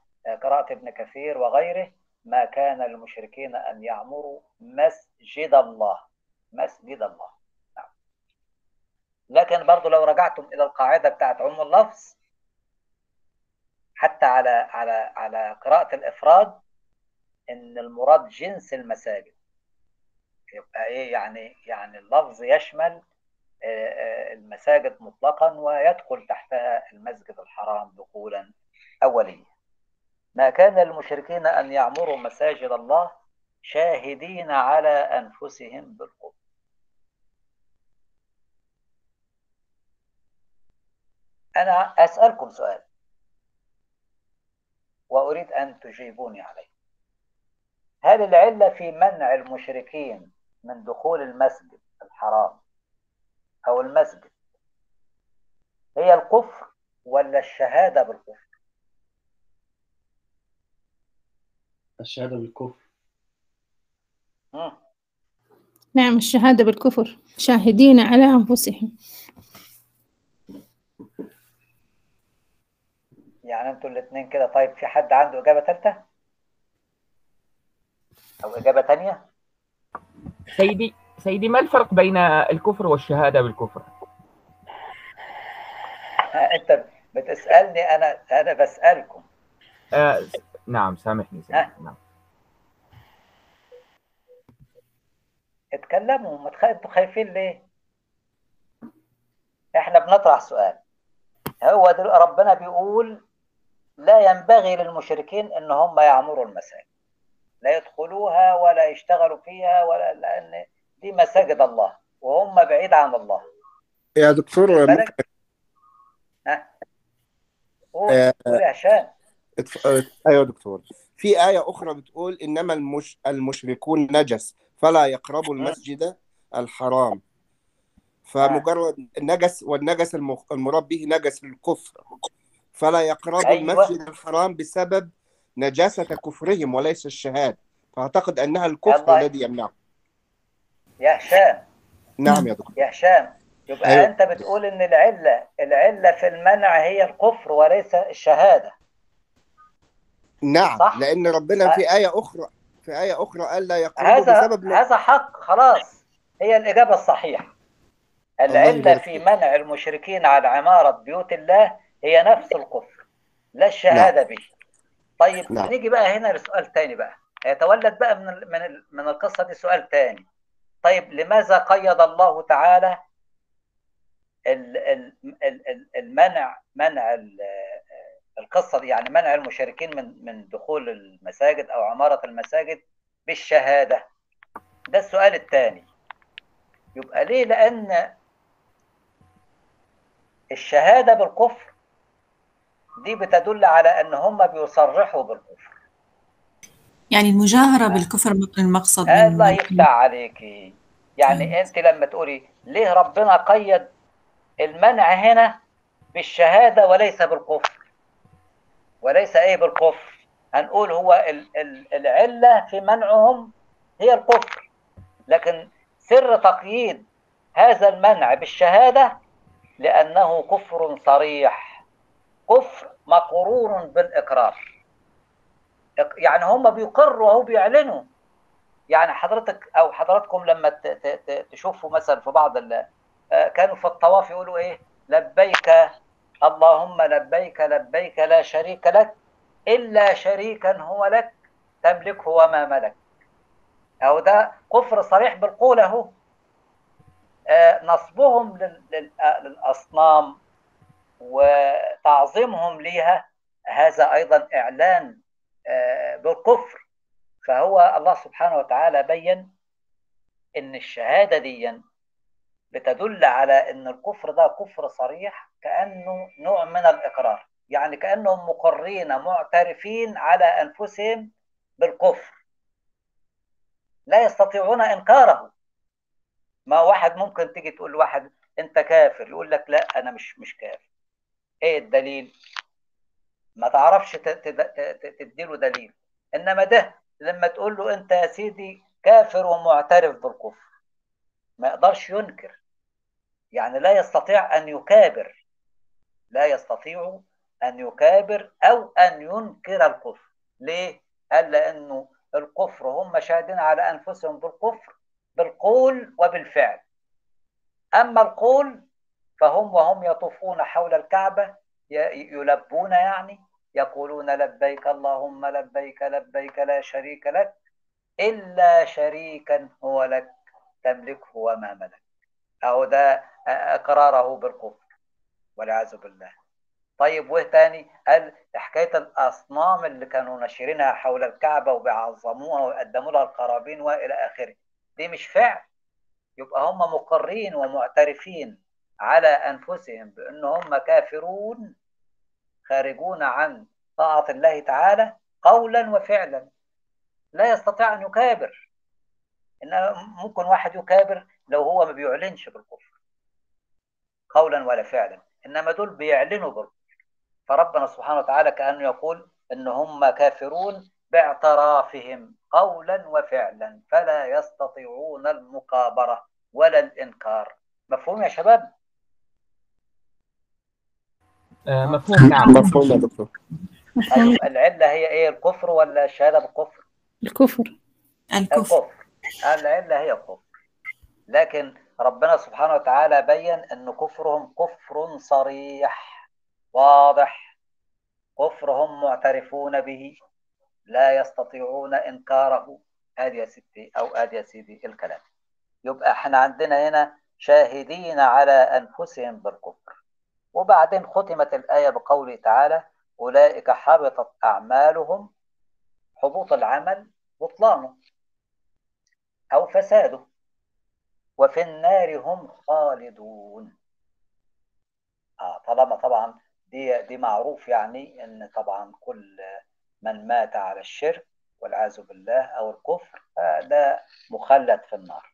قراءة ابن كثير وغيره ما كان للمشركين أن يعمروا مسجد الله. مسجد الله. نعم. لكن برضو لو رجعتم إلى القاعدة بتاعت عم اللفظ حتى على على على قراءة الإفراد إن المراد جنس المساجد. يبقى إيه يعني يعني اللفظ يشمل المساجد مطلقا ويدخل تحتها المسجد الحرام دخولا. أوليا. ما كان للمشركين أن يعمروا مساجد الله شاهدين على أنفسهم بالكفر أنا أسألكم سؤال. وأريد أن تجيبوني عليه. هل العلة في منع المشركين من دخول المسجد الحرام أو المسجد هي الكفر ولا الشهادة بالكفر؟ الشهادة بالكفر مم. نعم الشهادة بالكفر شاهدين على أنفسهم يعني أنتوا الاثنين كده طيب في حد عنده إجابة ثالثة؟ أو إجابة ثانية؟ سيدي سيدي ما الفرق بين الكفر والشهادة بالكفر؟ ها، أنت بتسألني أنا أنا بسألكم آه نعم سامحني سيدي ها. نعم. اتكلموا ما تخ... أنتوا خايفين ليه؟ إحنا بنطرح سؤال هو دل... ربنا بيقول لا ينبغي للمشركين إن هم يعمروا المساجد لا يدخلوها ولا يشتغلوا فيها ولا لأن دي مساجد الله وهم بعيد عن الله. يا دكتور؟ ممكن. ها؟ قول آه، قول يا هشام. آه، أيوه دكتور. في آية أخرى بتقول إنما المش... المشركون نجس فلا يقربوا المسجد الحرام. فمجرد النجس والنجس الم... المراد به نجس الكفر. فلا يقربوا أيوة. المسجد الحرام بسبب نجاسة كفرهم وليس الشهادة. فأعتقد أنها الكفر. الذي يمنعه. يا هشام. نعم يا دكتور. يا هشام يبقى أيوة. أنت بتقول إن العلة العلة في المنع هي الكفر وليس الشهادة. نعم صح. لأن ربنا في آية أخرى في آية أخرى قال لا يقربوا هذا بسبب هذا حق خلاص. هي الإجابة الصحيحة. العلة يبارك في. منع المشركين عن عمارة بيوت الله هي نفس الكفر لا الشهادة به طيب نعم. نيجي بقى هنا لسؤال تاني بقى. يتولد بقى من من من القصة دي سؤال تاني. طيب لماذا قيد الله تعالى ال- ال- ال- ال- المنع منع ال- القصة دي؟ يعني منع المشركين من من دخول المساجد أو عمارة المساجد بالشهادة. ده السؤال الثاني. يبقى ليه؟ لأن الشهادة بالكفر دي بتدل على أن هم بيصرحوا بالكفر. يعني المجاهرة بالكفر المقصد من الله يفتح عليكي يعني أنت لما تقولي ليه ربنا قيد المنع هنا بالشهادة وليس بالكفر؟ وليس إيه بالكفر؟ هنقول هو ال- ال- العلة في منعهم هي الكفر. لكن سر تقييد هذا المنع بالشهادة لأنه كفر صريح كفر مقرون بالإقرار. إق- يعني هم بيقروا أو بيعلنوا. يعني حضرتك أو حضراتكم لما تشوفوا مثلا في بعض آه، كانوا في الطواف يقولوا إيه؟ لبيك اللهم لبيك لبيك لا شريك لك إلا شريكا هو لك تملكه وما ملك. أو ده كفر صريح بالقول أهو. آه، نصبهم آه، للأصنام وتعظيمهم ليها هذا أيضا إعلان آه، بالكفر. فهو الله سبحانه وتعالى بين إن الشهادة دي بتدل على إن الكفر ده كفر صريح كأنه نوع من الإقرار. يعني كانهم مقرين معترفين على أنفسهم بالكفر. لا يستطيعون إنكاره. ما واحد ممكن تيجي تقول لواحد أنت كافر يقول لك لا أنا مش مش كافر. إيه الدليل؟ ما تعرفش تديله دليل. إنما ده لما تقول له أنت يا سيدي كافر ومعترف بالكفر. ما يقدرش ينكر. يعني لا يستطيع أن يكابر. لا يستطيع أن يكابر أو أن ينكر الكفر. ليه؟ قال لأنه الكفر هم شاهدين على أنفسهم بالكفر بالقول وبالفعل. أما القول فهم وهم يطوفون حول الكعبة ي- يلبون يعني يقولون لبيك اللهم لبيك لبيك لا شريك لك إلا شريكا هو لك تملكه وما ملك. أو ده إقراره بالكفر والعياذ بالله. طيب وإيه تاني؟ قال حكاية الأصنام اللي كانوا ناشرينها حول الكعبة وبيعظموها ويقدموا لها القرابين وإلى آخره. دي مش فعل. يبقى هم مقرين ومعترفين على أنفسهم بان هم كافرون. خارجون عن طاعة الله تعالى قولا وفعلا. لا يستطيع أن يكابر. إن ممكن واحد يكابر لو هو ما بيعلنش بالكفر. قولا ولا فعلا. إنما دول بيعلنوا بالكفر. فربنا سبحانه وتعالى كأنه يقول إن هم كافرون باعترافهم قولا وفعلا. فلا يستطيعون المقابرة ولا الإنكار. مفهوم يا شباب؟ مفهوم نعم. مفهوم يا دكتور. أيوة العلة هي إيه الكفر ولا الشهاده بالكفر؟ الكفر. الكفر. الكفر. العلة هي الكفر. لكن ربنا سبحانه وتعالى بين إن كفرهم كفر صريح واضح. كفر هم معترفون به لا يستطيعون إنكاره. ادي يا ستي أو ادي يا سيدي الكلام. يبقى إحنا عندنا هنا شاهدين على أنفسهم بالكفر. وبعدين ختمت الآية بقوله تعالى أولئك حبطت أعمالهم حبوط العمل بطلانه أو فساده وفي النار هم خالدون. آه طالما طبعا دي دي معروف يعني إن طبعا كل من مات على الشرك والعياذ بالله أو الكفر ده مخلد في النار.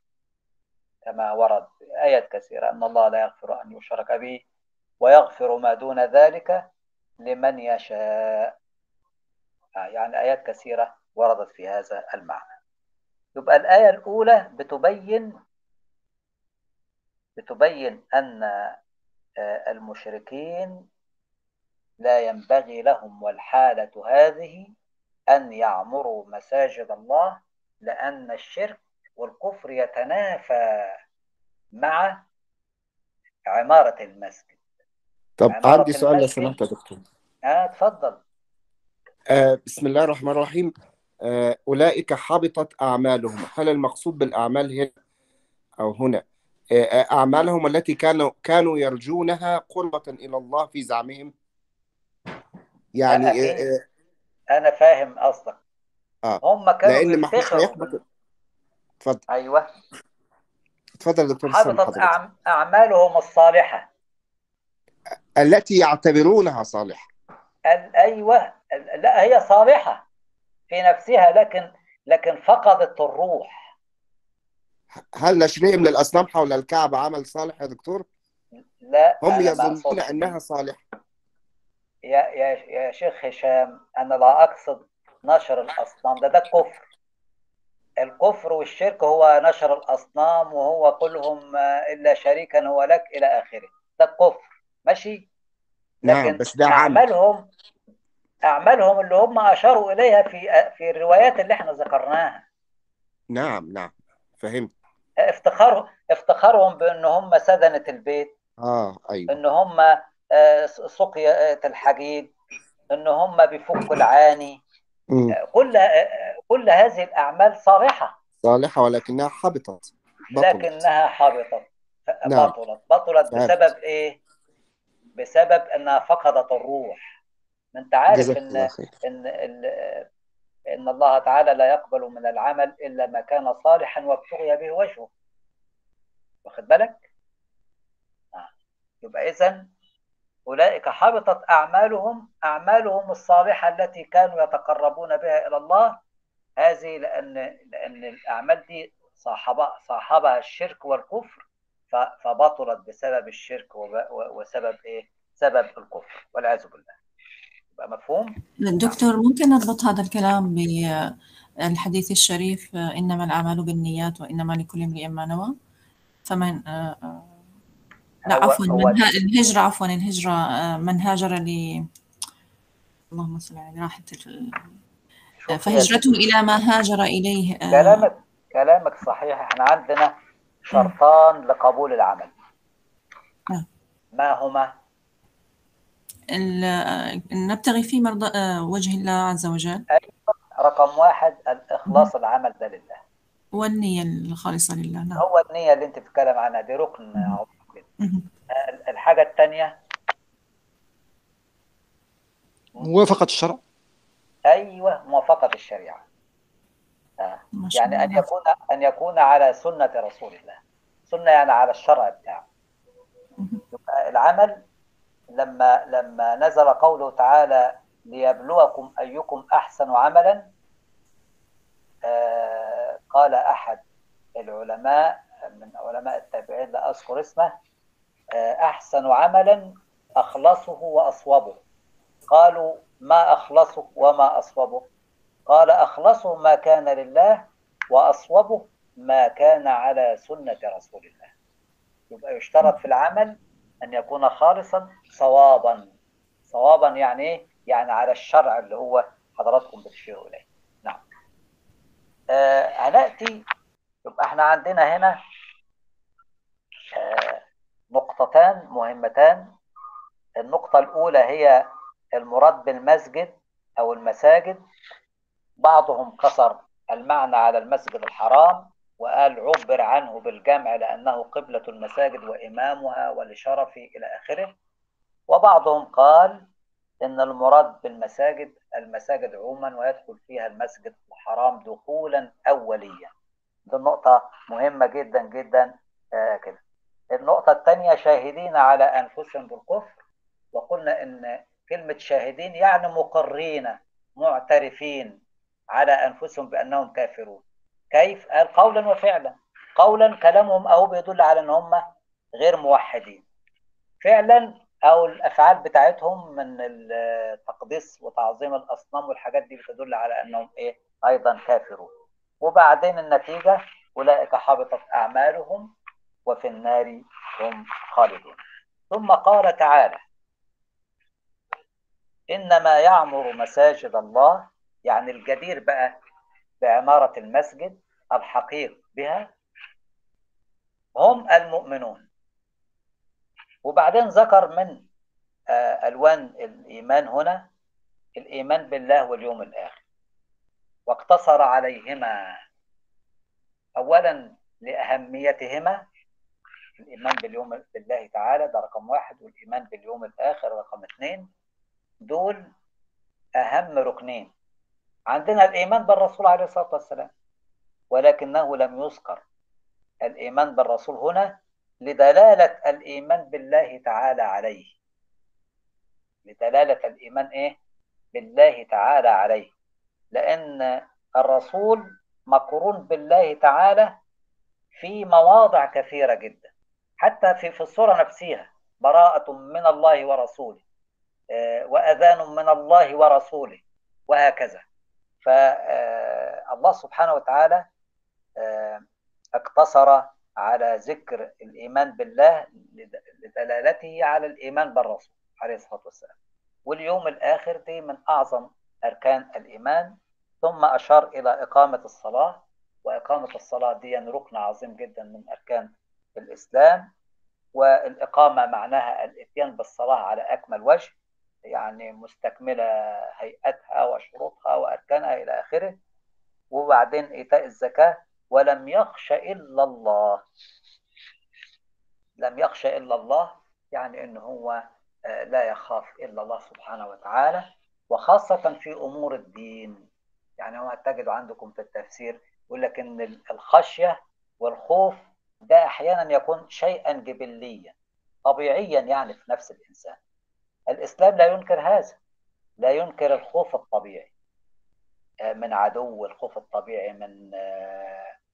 كما ورد آيات كثيرة أن الله لا يغفر أن يشرك به ويغفر ما دون ذلك لمن يشاء. آه يعني آيات كثيرة وردت في هذا المعنى. يبقى الآية الأولى بتبين بتبين أن المشركين لا ينبغي لهم والحالة هذه أن يعمروا مساجد الله لأن الشرك والكفر يتنافى مع عمارة المسجد. طب عمارة عندي سؤال لو سمحت يا دكتور. آه اتفضل. آه بسم الله الرحمن الرحيم. آه أولئك حبطت أعمالهم. هل المقصود بالأعمال هنا أو هنا؟ آه آه، أعمالهم التي كانوا كانوا يرجونها قربة إلى الله في زعمهم؟ يعني لا آه آه أنا فاهم قصدك. آه، هم كانوا لأن ما هيحبط. اتفضل. أيوه. اتفضل يا دكتور حبطت أعمالهم الصالحة. التي يعتبرونها صالحة. ال- ال- لا هي صالحة في نفسها لكن لكن فقدت الروح. هل نشرهم للأصنام حول الكعبة عمل صالح يا دكتور؟ لا هم أنا يظنون أنها صالحة. يا يا يا شيخ هشام أنا لا أقصد نشر الأصنام. ده ده الكفر الكفر والشرك هو نشر الأصنام وهو كلهم إلا شريكا هو لك إلى آخره. ده الكفر ماشي؟ نعم لكن بس ده اعمالهم أعمالهم اللي هم أشاروا إليها في في الروايات اللي إحنا ذكرناها. نعم نعم فهمت. افتخارهم افتخارهم بأن هم سدنة البيت. آه أيوه. أن هم آه، سقية الحديد. أن هم بيفكوا العاني. مم. كل كل هذه الأعمال صالحة. صالحة ولكنها حبطت بطلت. لكنها حبطت. نعم. بطلت. بطلت. بسبب إيه؟ بسبب أنها فقدت الروح. ما أنت عارف إن ال- إن الله تعالى لا يقبل من العمل إلا ما كان صالحا وابتغي به وجهه. واخد بالك؟ آه. يبقى إذا أولئك حبطت أعمالهم أعمالهم الصالحة التي كانوا يتقربون بها إلى الله. هذه لأن لأن الأعمال دي صاحبها صاحبها الشرك والكفر. فبطلت بسبب الشرك وسبب إيه؟ سبب الكفر والعياذ بالله. يبقى مفهوم؟ دكتور ممكن نربط هذا الكلام بالحديث الشريف إنما الأعمال بالنيات وإنما لكل امرئ ما نوى فمن آه، آه، لا عفوا الهجرة عفوا الهجرة آه، من هاجر ل اللهم صل على راحت ال- فهجرته إلى ما هاجر إليه كلامك كلامك صحيح إحنا عندنا شرطان لقبول العمل. آه. ما هما؟ ال- نبتغي فيه مرضى وجه الله عز وجل رقم واحد الإخلاص العمل ده لله. والنية الخالصة لله نعم هو النية اللي أنت بتتكلم عنها دي ركن. عظيم. الحاجة الثانية موافقة الشرع أيوة موافقة الشريعة يعني أن الله. يكون أن يكون على سنة رسول الله. سنة يعني على الشرع بتاعه. يبقى العمل لما لما نزل قوله تعالى ليبلوكم أيكم أحسن عملا آه قال أحد العلماء من علماء التابعين لا أذكر اسمه آه أحسن عملا أخلصه وأصوبه. قالوا ما أخلصه وما أصوبه قال أخلصه ما كان لله وأصوبه ما كان على سنة رسول الله. يبقى يشترط في العمل أن يكون خالصا صوابا. صوابا يعني إيه؟ يعني على الشرع اللي هو حضراتكم بتشيروا إليه. نعم. آه هنأتي يبقى إحنا عندنا هنا آه نقطتان مهمتان. النقطة الأولى هي المراد بالمسجد أو المساجد. بعضهم قصر المعنى على المسجد الحرام وقال عبر عنه بالجمع لأنه قبلة المساجد وإمامها ولشرفه إلى آخره. وبعضهم قال إن المراد بالمساجد المساجد عموما ويدخل فيها المسجد الحرام دخولا أوليا. دي نقطة مهمة جدا جدا آه كده. النقطة الثانية شاهدين على أنفسهم بالكفر. وقلنا إن كلمة شاهدين يعني مقرين معترفين. على أنفسهم بأنهم كافرون. كيف؟ قال قولا وفعلا. قولا كلامهم أهو بيدل على أن هم غير موحدين. فعلا أو الأفعال بتاعتهم من التقديس وتعظيم الأصنام والحاجات دي بتدل على أنهم إيه؟ أيضا كافرون. وبعدين النتيجة أولئك حبطت أعمالهم وفي النار هم خالدون. ثم قال تعالى إنما يعمر مساجد الله يعني الجدير بقى بعمارة المسجد الحقيق بها هم المؤمنون. وبعدين ذكر من ألوان الإيمان هنا الإيمان بالله واليوم الآخر. واقتصر عليهما. أولا لأهميتهما الإيمان باليوم بالله تعالى ده رقم واحد والإيمان باليوم الآخر رقم اثنين. دول أهم ركنين. عندنا الإيمان بالرسول عليه الصلاة والسلام ولكنه لم يذكر الإيمان بالرسول هنا لدلالة الإيمان بالله تعالى عليه. لدلالة الإيمان إيه؟ بالله تعالى عليه. لأن الرسول مقرون بالله تعالى في مواضع كثيرة جدا حتى في في الصورة نفسها براءة من الله ورسوله وأذان من الله ورسوله وهكذا. فالله سبحانه وتعالى اقتصر على ذكر الإيمان بالله لدلالته على الإيمان بالرسول عليه الصلاة والسلام. واليوم الآخر دي من أعظم أركان الإيمان. ثم أشار إلى إقامة الصلاة وإقامة الصلاة دي ركن عظيم جدا من أركان الإسلام. والإقامة معناها الإتيان بالصلاة على أكمل وجه. يعني مستكملة هيئتها وشروطها وأركانها إلى آخره وبعدين إيتاء الزكاة ولم يخش إلا الله. لم يخش إلا الله يعني إن هو لا يخاف إلا الله سبحانه وتعالى وخاصة في أمور الدين. يعني هو تجد عندكم في التفسير يقول لك إن الخشية والخوف ده أحيانا يكون شيئا جبليا طبيعيا يعني في نفس الإنسان. الإسلام لا ينكر هذا لا ينكر الخوف الطبيعي. من عدو الخوف الطبيعي من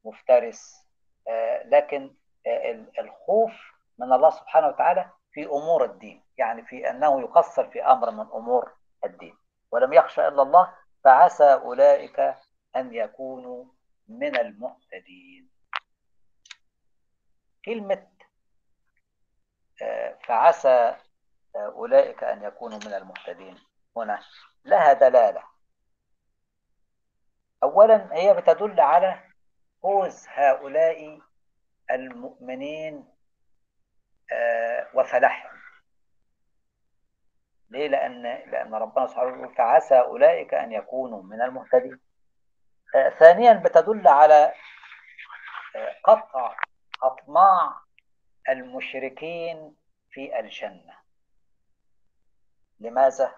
مفترس. لكن الخوف من الله سبحانه وتعالى في أمور الدين. يعني في أنه يقصر في أمر من أمور الدين. ولم يخشى إلا الله فعسى أولئك أن يكونوا من المهتدين. كلمة فعسى أولئك أن يكونوا من المهتدين. هنا لها دلالة. أولا هي بتدل على فوز هؤلاء المؤمنين وفلاحهم. ليه؟ لأن لأن ربنا سبحانه وتعالى فعسى أولئك أن يكونوا من المهتدين. ثانيا بتدل على قطع أطماع المشركين في الجنة. لماذا؟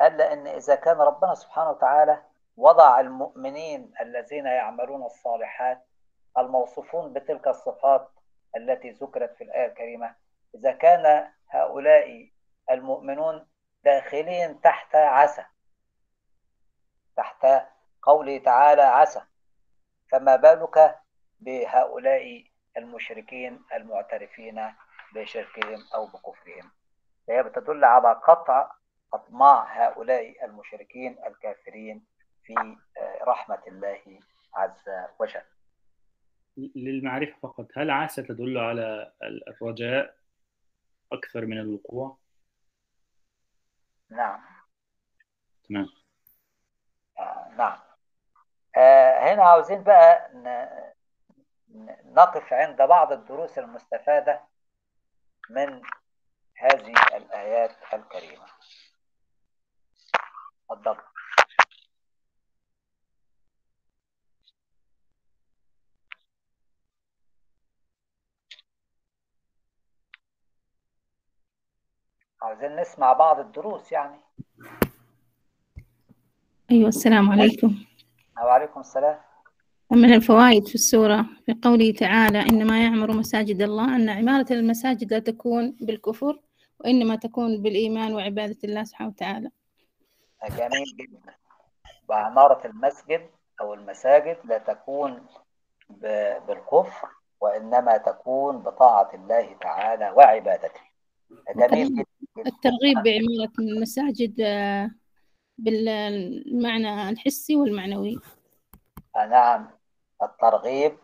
قال لأن إذا كان ربنا سبحانه وتعالى وضع المؤمنين الذين يعملون الصالحات الموصوفون بتلك الصفات التي ذكرت في الآية الكريمة إذا كان هؤلاء المؤمنون داخلين تحت عسى تحت قوله تعالى عسى فما بالك بهؤلاء المشركين المعترفين بشركهم أو بكفرهم فهي بتدل على قطع أطماع هؤلاء المشركين الكافرين في رحمة الله عز وجل. للمعرفة فقط هل عسى تدل على الرجاء أكثر من الوقوع؟ نعم. تمام. آه نعم. آه هنا عاوزين بقى نقف عند بعض الدروس المستفادة من هذه الآيات الكريمة. تفضل عاوزين نسمع بعض الدروس يعني. أيوة السلام عليكم. وعليكم السلام. من الفوائد في السورة. في قوله تعالى إنما يعمر مساجد الله أن عمارة المساجد لا تكون بالكفر وإنما تكون بالإيمان وعبادة الله سبحانه وتعالى. جميل جدا. وعمارة المسجد أو المساجد لا تكون بالكفر وإنما تكون بطاعة الله تعالى وعبادته. جميل جدا. الترغيب بعمارة المساجد بالمعنى الحسي والمعنوي. نعم. الترغيب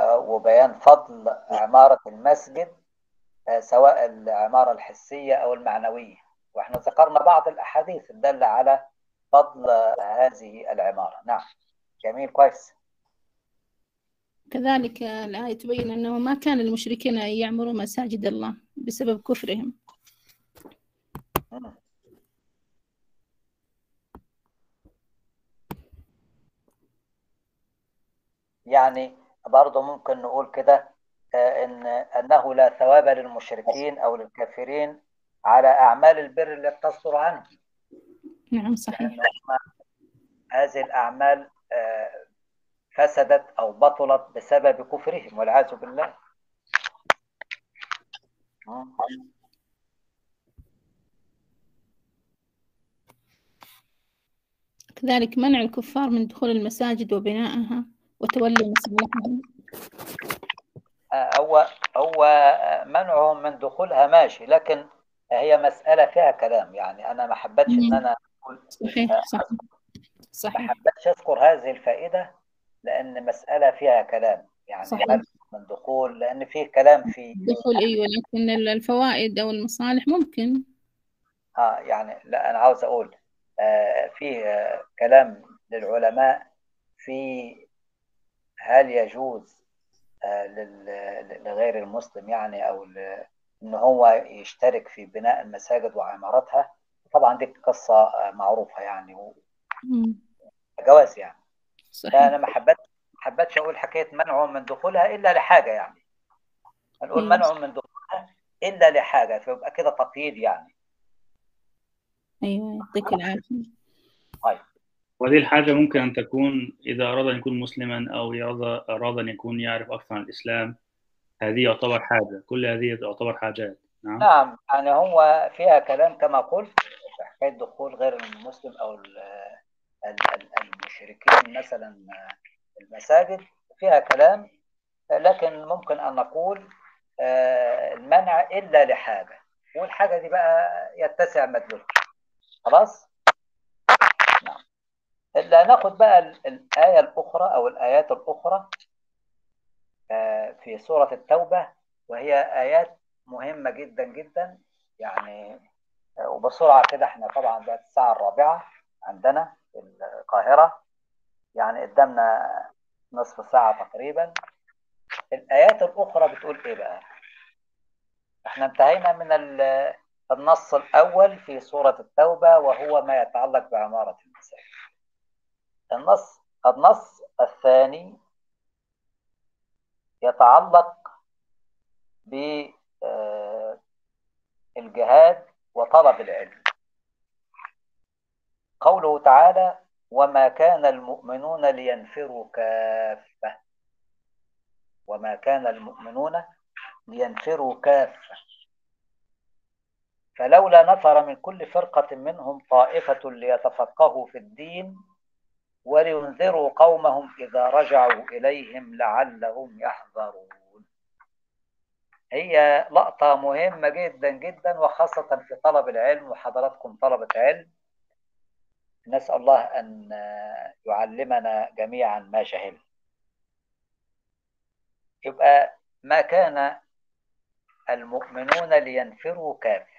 وبيان فضل عمارة المسجد سواء العمارة الحسية أو المعنوية. وإحنا ذكرنا بعض الأحاديث الدالة على فضل هذه العمارة. نعم. جميل كويس. كذلك الآية تبين أنه ما كان المشركين يعمروا مساجد الله بسبب كفرهم. يعني برضه ممكن نقول كده إن أنه لا ثواب للمشركين أو للكافرين على أعمال البر التي تصدر عنهم نعم صحيح. هذه الأعمال فسدت أو بطلت بسبب كفرهم والعياذ بالله. كذلك منع الكفار من دخول المساجد وبنائها وتولي مصالحهم هو هو منعهم من دخولها ماشي لكن هي مسألة فيها كلام يعني أنا ما حبيتش إن أنا أقول صحيح صحيح ما صحيح. حبيتش أذكر هذه الفائدة لأن مسألة فيها كلام يعني صحيح. من دخول لأن فيه كلام في دخول أيوة لكن الفوائد أو المصالح ممكن. آه يعني لا أنا عاوز أقول آه فيه آه كلام للعلماء في هل يجوز آه لل- لغير المسلم يعني أو إن هو يشترك في بناء المساجد وعمارتها طبعا دي قصة آه، معروفة يعني مم. وجواز يعني. صحيح. فأنا ما حبيت ما حبيتش أقول حكاية منعهم من دخولها إلا لحاجة يعني. هنقول. منعهم من دخولها إلا لحاجة فيبقى كده تقييد يعني. أيوة يعطيك العافية. وهذه الحاجة ممكن أن تكون إذا أراد أن يكون مسلما أو أراد أن يكون يعرف أكثر عن الإسلام هذه يعتبر حاجة كل هذه تعتبر حاجات نعم؟ نعم يعني هو فيها كلام كما قلت في حكاية دخول غير المسلم أو ال- ال- ال- المشركين مثلا المساجد فيها كلام لكن ممكن أن نقول آه، المنع إلا لحاجة والحاجة دي بقى يتسع مدلولها خلاص؟ نعم. إلا ناخد بقى ال- الآية الأخرى أو الآيات الأخرى. في سورة التوبة وهي آيات مهمة جدا جدا. يعني آه، وبسرعة كده إحنا طبعا بقت الساعة الرابعة عندنا في القاهرة. يعني قدامنا نصف ساعة تقريبا. الآيات الأخرى بتقول إيه بقى؟ إحنا انتهينا من ال- النص الأول في سورة التوبة وهو ما يتعلق بعمارة المساجد. النص النص الثاني يتعلق بالجهاد وطلب العلم. قوله تعالى وما كان المؤمنون لينفروا كافة. وما كان المؤمنون لينفروا كافة. فلولا نفر من كل فرقة منهم طائفة ليتفقهوا في الدين ولينذروا قومهم إذا رجعوا إليهم لعلهم يحذرون. هي لقطة مهمة جدا جدا وخاصة في طلب العلم وحضراتكم طلبة علم. نسأل الله أن يعلمنا جميعا ما جهل يبقى ما كان المؤمنون لينفروا كافة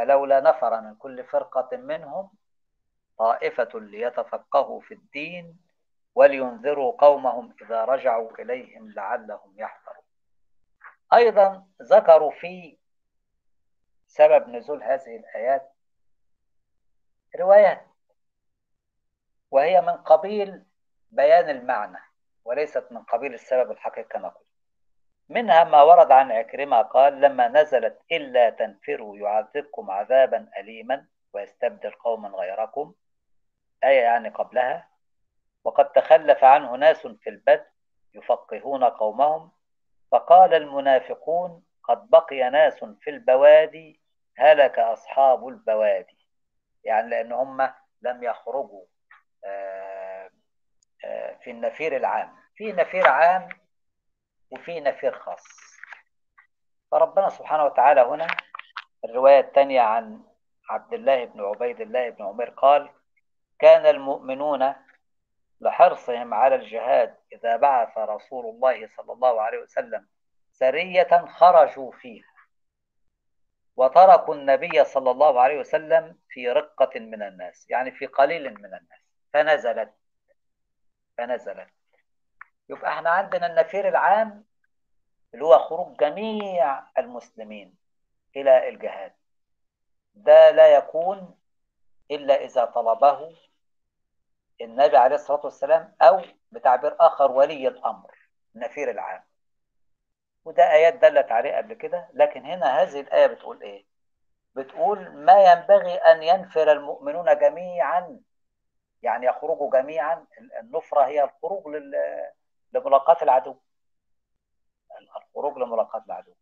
فلولا نفر من كل فرقة منهم طائفة ليتفقهوا في الدين ولينذروا قومهم إذا رجعوا إليهم لعلهم يحذرون. أيضا ذكروا في سبب نزول هذه الآيات روايات وهي من قبيل بيان المعنى وليست من قبيل السبب الحقيقي نقول منها ما ورد عن عكرمة قال لما نزلت إلا تنفروا يعذبكم عذابا أليما ويستبدل قوما غيركم. آية يعني قبلها. وقد تخلف عنه ناس في البدء يفقهون قومهم. فقال المنافقون قد بقي ناس في البوادي هلك أصحاب البوادي. يعني لأن هم لم يخرجوا في النفير العام. في نفير عام وفي نفير خاص. فربنا سبحانه وتعالى هنا الرواية الثانية عن عبد الله بن عبيد الله بن عمر قال كان المؤمنون لحرصهم على الجهاد إذا بعث رسول الله صلى الله عليه وسلم سرية خرجوا فيها وتركوا النبي صلى الله عليه وسلم في رقة من الناس يعني في قليل من الناس. فنزلت فنزلت. يبقى إحنا عندنا النفير العام اللي هو خروج جميع المسلمين إلى الجهاد ده لا يكون إلا إذا طلبه النبي عليه الصلاة والسلام أو بتعبير آخر ولي الأمر النفير العام وده آيات دلت عليه قبل كده لكن هنا هذه الآية بتقول إيه؟ بتقول ما ينبغي أن ينفر المؤمنون جميعا يعني يخرجوا جميعا النفرة هي الخروج لملاقاة العدو الخروج لملاقاة العدو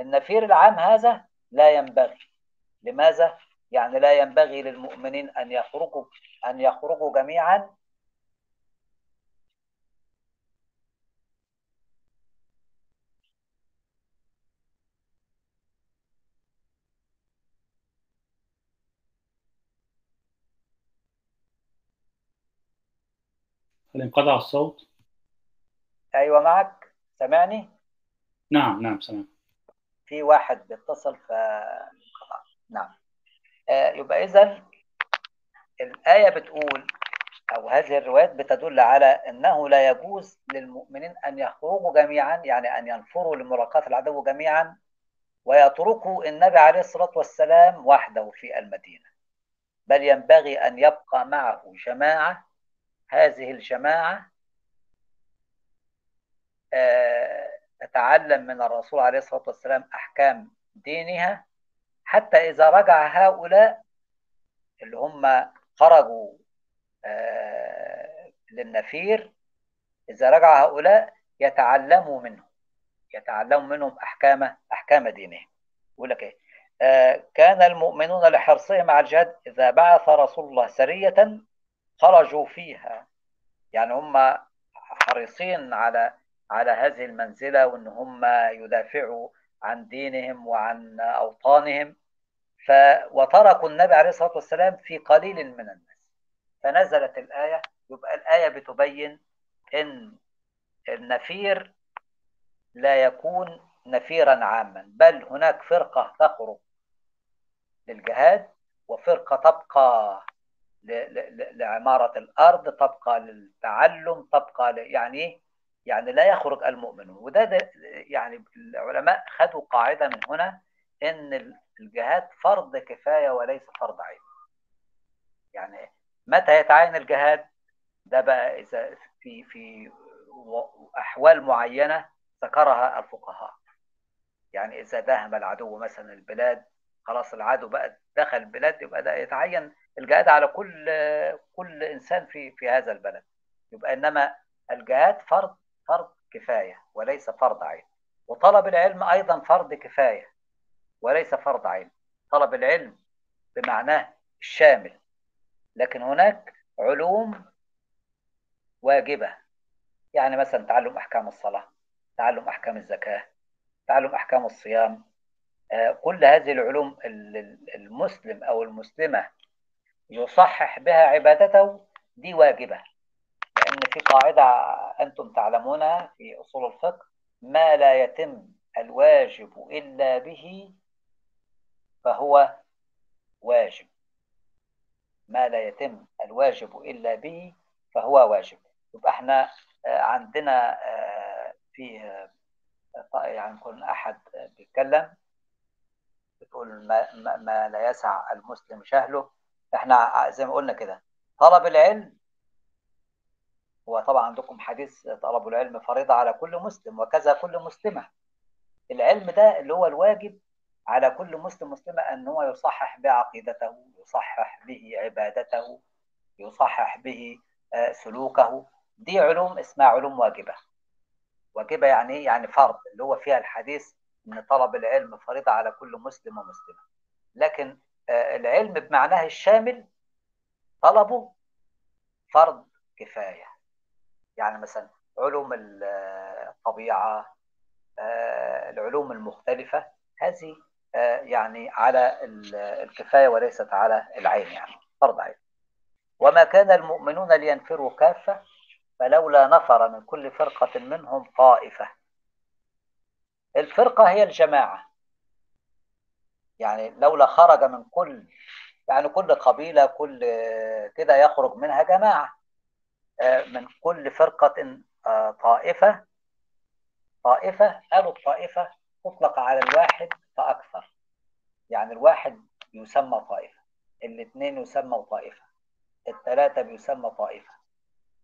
النفير العام هذا لا ينبغي لماذا؟ يعني لا ينبغي للمؤمنين أن يخرجوا أن يخرجوا جميعا انقطع الصوت؟ أيوة معك. سامعني؟ نعم نعم سامع في واحد بيتصل ف نعم. آه يبقى إذا الآية بتقول أو هذه الروايات بتدل على أنه لا يجوز للمؤمنين أن يخرجوا جميعا يعني أن ينفروا لملاقاة العدو جميعا ويتركوا النبي عليه الصلاة والسلام وحده في المدينة. بل ينبغي أن يبقى معه جماعة هذه الجماعة تتعلم من الرسول عليه الصلاة والسلام أحكام دينها. حتى إذا رجع هؤلاء اللي هم خرجوا للنفير إذا رجع هؤلاء يتعلموا منهم يتعلموا منهم أحكام أحكام دينهم. يقول لك إيه؟ كان المؤمنون لحرصهم على الجهاد إذا بعث رسول الله سرية خرجوا فيها. يعني هم حريصين على على هذه المنزلة وإن هم يدافعوا عن دينهم وعن أوطانهم ف وتركوا النبي عليه الصلاة والسلام في قليل من الناس فنزلت الآية يبقى الآية بتبين إن النفير لا يكون نفيرا عاما بل هناك فرقة تخرج للجهاد وفرقة تبقى لعمارة الأرض تبقى للتعلم تبقى. يعني يعني لا يخرج المؤمنون. وده ده يعني العلماء خدوا قاعدة من هنا إن الجهاد فرض كفاية وليس فرض عين. يعني متى يتعين الجهاد؟ ده بقى إذا في في أحوال معينة ذكرها الفقهاء. يعني إذا داهم العدو مثلا البلاد خلاص العدو بقى دخل البلاد يبقى ده يتعين الجهاد على كل كل إنسان في في هذا البلد. يبقى إنما الجهاد فرض فرض كفاية وليس فرض عين. وطلب العلم أيضا فرض كفاية وليس فرض عين. طلب العلم بمعناه الشامل. لكن هناك علوم واجبة. يعني مثلا تعلم أحكام الصلاة تعلم أحكام الزكاة تعلم أحكام الصيام. كل هذه العلوم المسلم أو المسلمة يصحح بها عبادته دي واجبة. لأن في قاعدة أنتم تعلمونها في أصول الفقه ما لا يتم الواجب إلا به فهو واجب. ما لا يتم الواجب إلا به فهو واجب. يبقى إحنا عندنا في يعني يكون أحد بيتكلم بتقول ما, ما, ما لا يسع المسلم جهله إحنا زي ما قلنا كده طلب العلم هو طبعا عندكم حديث طلب العلم فريضة على كل مسلم وكذا كل مسلمة. العلم ده اللي هو الواجب على كل مسلم مسلمة أن هو يصحح بعقيدته يصحح به عبادته يصحح به سلوكه. دي علوم اسمها علوم واجبة. واجبة يعني إيه؟ يعني فرض اللي هو فيها الحديث إن طلب العلم فريضة على كل مسلم ومسلمة. لكن العلم بمعناه الشامل طلبه فرض كفاية. يعني مثلا علوم الطبيعة العلوم المختلفة هذه يعني على الكفاية وليست على العين يعني فرض عين. وما كان المؤمنون لينفروا كافة فلولا نفر من كل فرقة منهم طائفة. الفرقة هي الجماعة. يعني لولا خرج من كل يعني كل قبيلة كل كده يخرج منها جماعة. من كل فرقة طائفة طائفة قالوا الطائفة تطلق على الواحد فأكثر. يعني الواحد يسمى طائفة الاثنين يسمى طائفة الثلاثة بيسمى طائفة.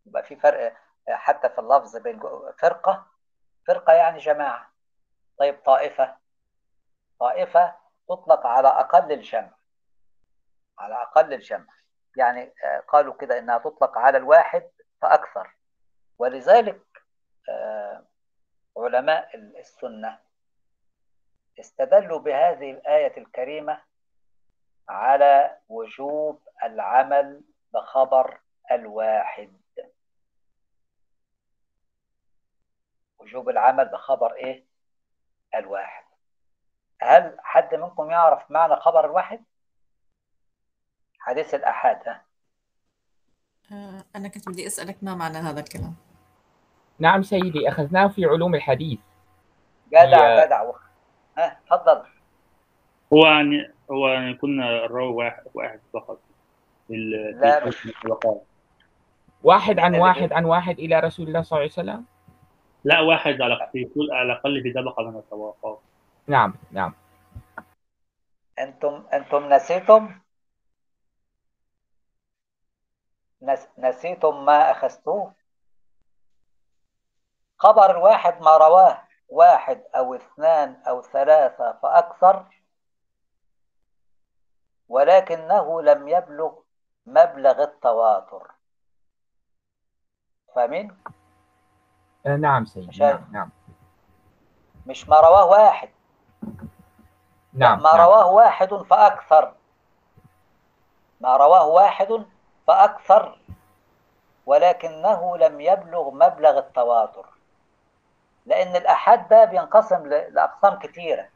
يبقى في فرق حتى في اللفظ بين فرقة فرقة يعني جماعة. طيب طائفة طائفة تطلق على أقل الجمع على أقل الجمع. يعني قالوا كده إنها تطلق على الواحد فأكثر. ولذلك علماء السنة استدلوا بهذه الآية الكريمة على وجوب العمل بخبر الواحد. وجوب العمل بخبر إيه؟ الواحد. هل حد منكم يعرف معنى خبر الواحد؟ حديث الأحاد ها؟ أنا كنت بدي أسألك ما معنى هذا الكلام؟ نعم سيدي أخذناه في علوم الحديث. جدع جدع ها تفضل. هو يعني هو يعني يكون الراوي واحد واحد فقط لا، مش- واحد عن واحد عن واحد إلى رسول الله صلى الله عليه وسلم؟ لا واحد على في كل على الأقل في طبقة من الطبقات نعم نعم. أنتم أنتم نسيتم؟ نسيتم ما أخذتوه؟ خبر الواحد ما رواه واحد أو اثنان أو ثلاثة فأكثر ولكنه لم يبلغ مبلغ التواتر. فاهمين؟ آه، نعم سيدي مش نعم نعم. مش ما رواه واحد. نعم ما نعم. رواه واحد فأكثر. ما رواه واحد فأكثر ولكنه لم يبلغ مبلغ التواتر لأن الأحاد ده بينقسم لأقسام كثيرة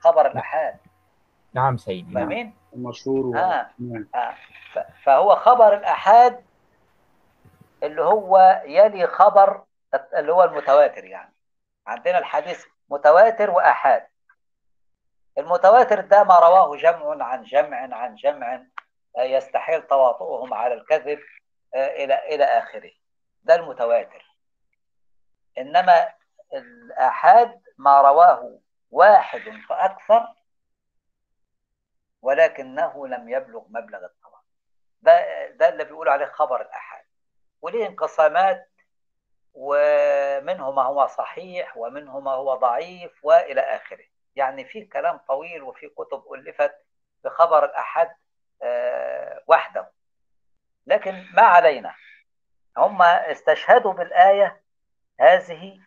خبر الأحاد نعم سيدي نعم فاهمين؟ المشهور و... آه. نعم. آه. فهو خبر الأحاد اللي هو يلي خبر اللي هو المتواتر يعني عندنا الحديث متواتر وأحاد المتواتر ده ما رواه جمع عن جمع عن جمع يستحيل تواطؤهم على الكذب آه، إلى إلى آخره. ده المتواتر. إنما الآحاد ما رواه واحد فأكثر ولكنه لم يبلغ مبلغ التواتر ده ده اللي بيقولوا عليه خبر الآحاد. وليه انقسامات ومنه ما هو صحيح ومنه ما هو ضعيف وإلى آخره. يعني في كلام طويل وفي كتب ألفت بخبر الاحد آه، وحده لكن ما علينا. هم استشهدوا بالآية هذه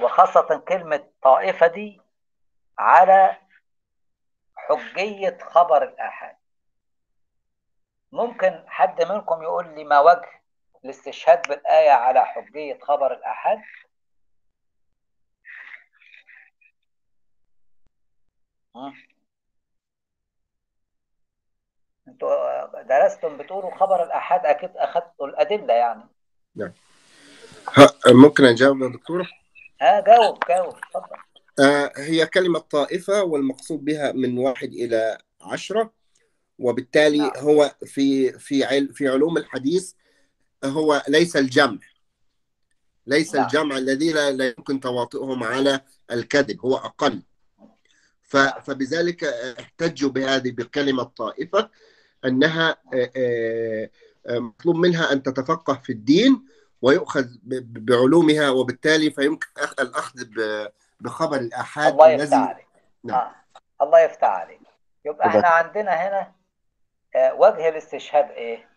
وخاصة كلمة طائفة دي على حجية خبر الآحاد. ممكن حد منكم يقول لي ما وجه الاستشهاد بالآية على حجية خبر ها؟ أنتوا درستم بتقولوا خبر الأحد أكيد أخذتوا الأدلة يعني نعم ممكن أجاوب يا دكتورة؟ ها جاوب جاوب اتفضل آه، هي كلمة طائفة والمقصود بها من واحد إلى عشرة وبالتالي نعم. هو في في عل في علوم الحديث هو ليس الجمع ليس نعم. الجمع الذي لا, لا يمكن تواطئهم على الكذب هو أقل فبذلك احتجوا بهذه بكلمة طائفة أنها آه، آه، آه، مطلوب منها أن تتفقه في الدين ويؤخذ بعلومها وبالتالي فيمكن ب- بخبر الآحاد الله يفتح عليك نعم. آه. الله يفتح عليك يبقى. إحنا عندنا هنا وجه الاستشهاد إيه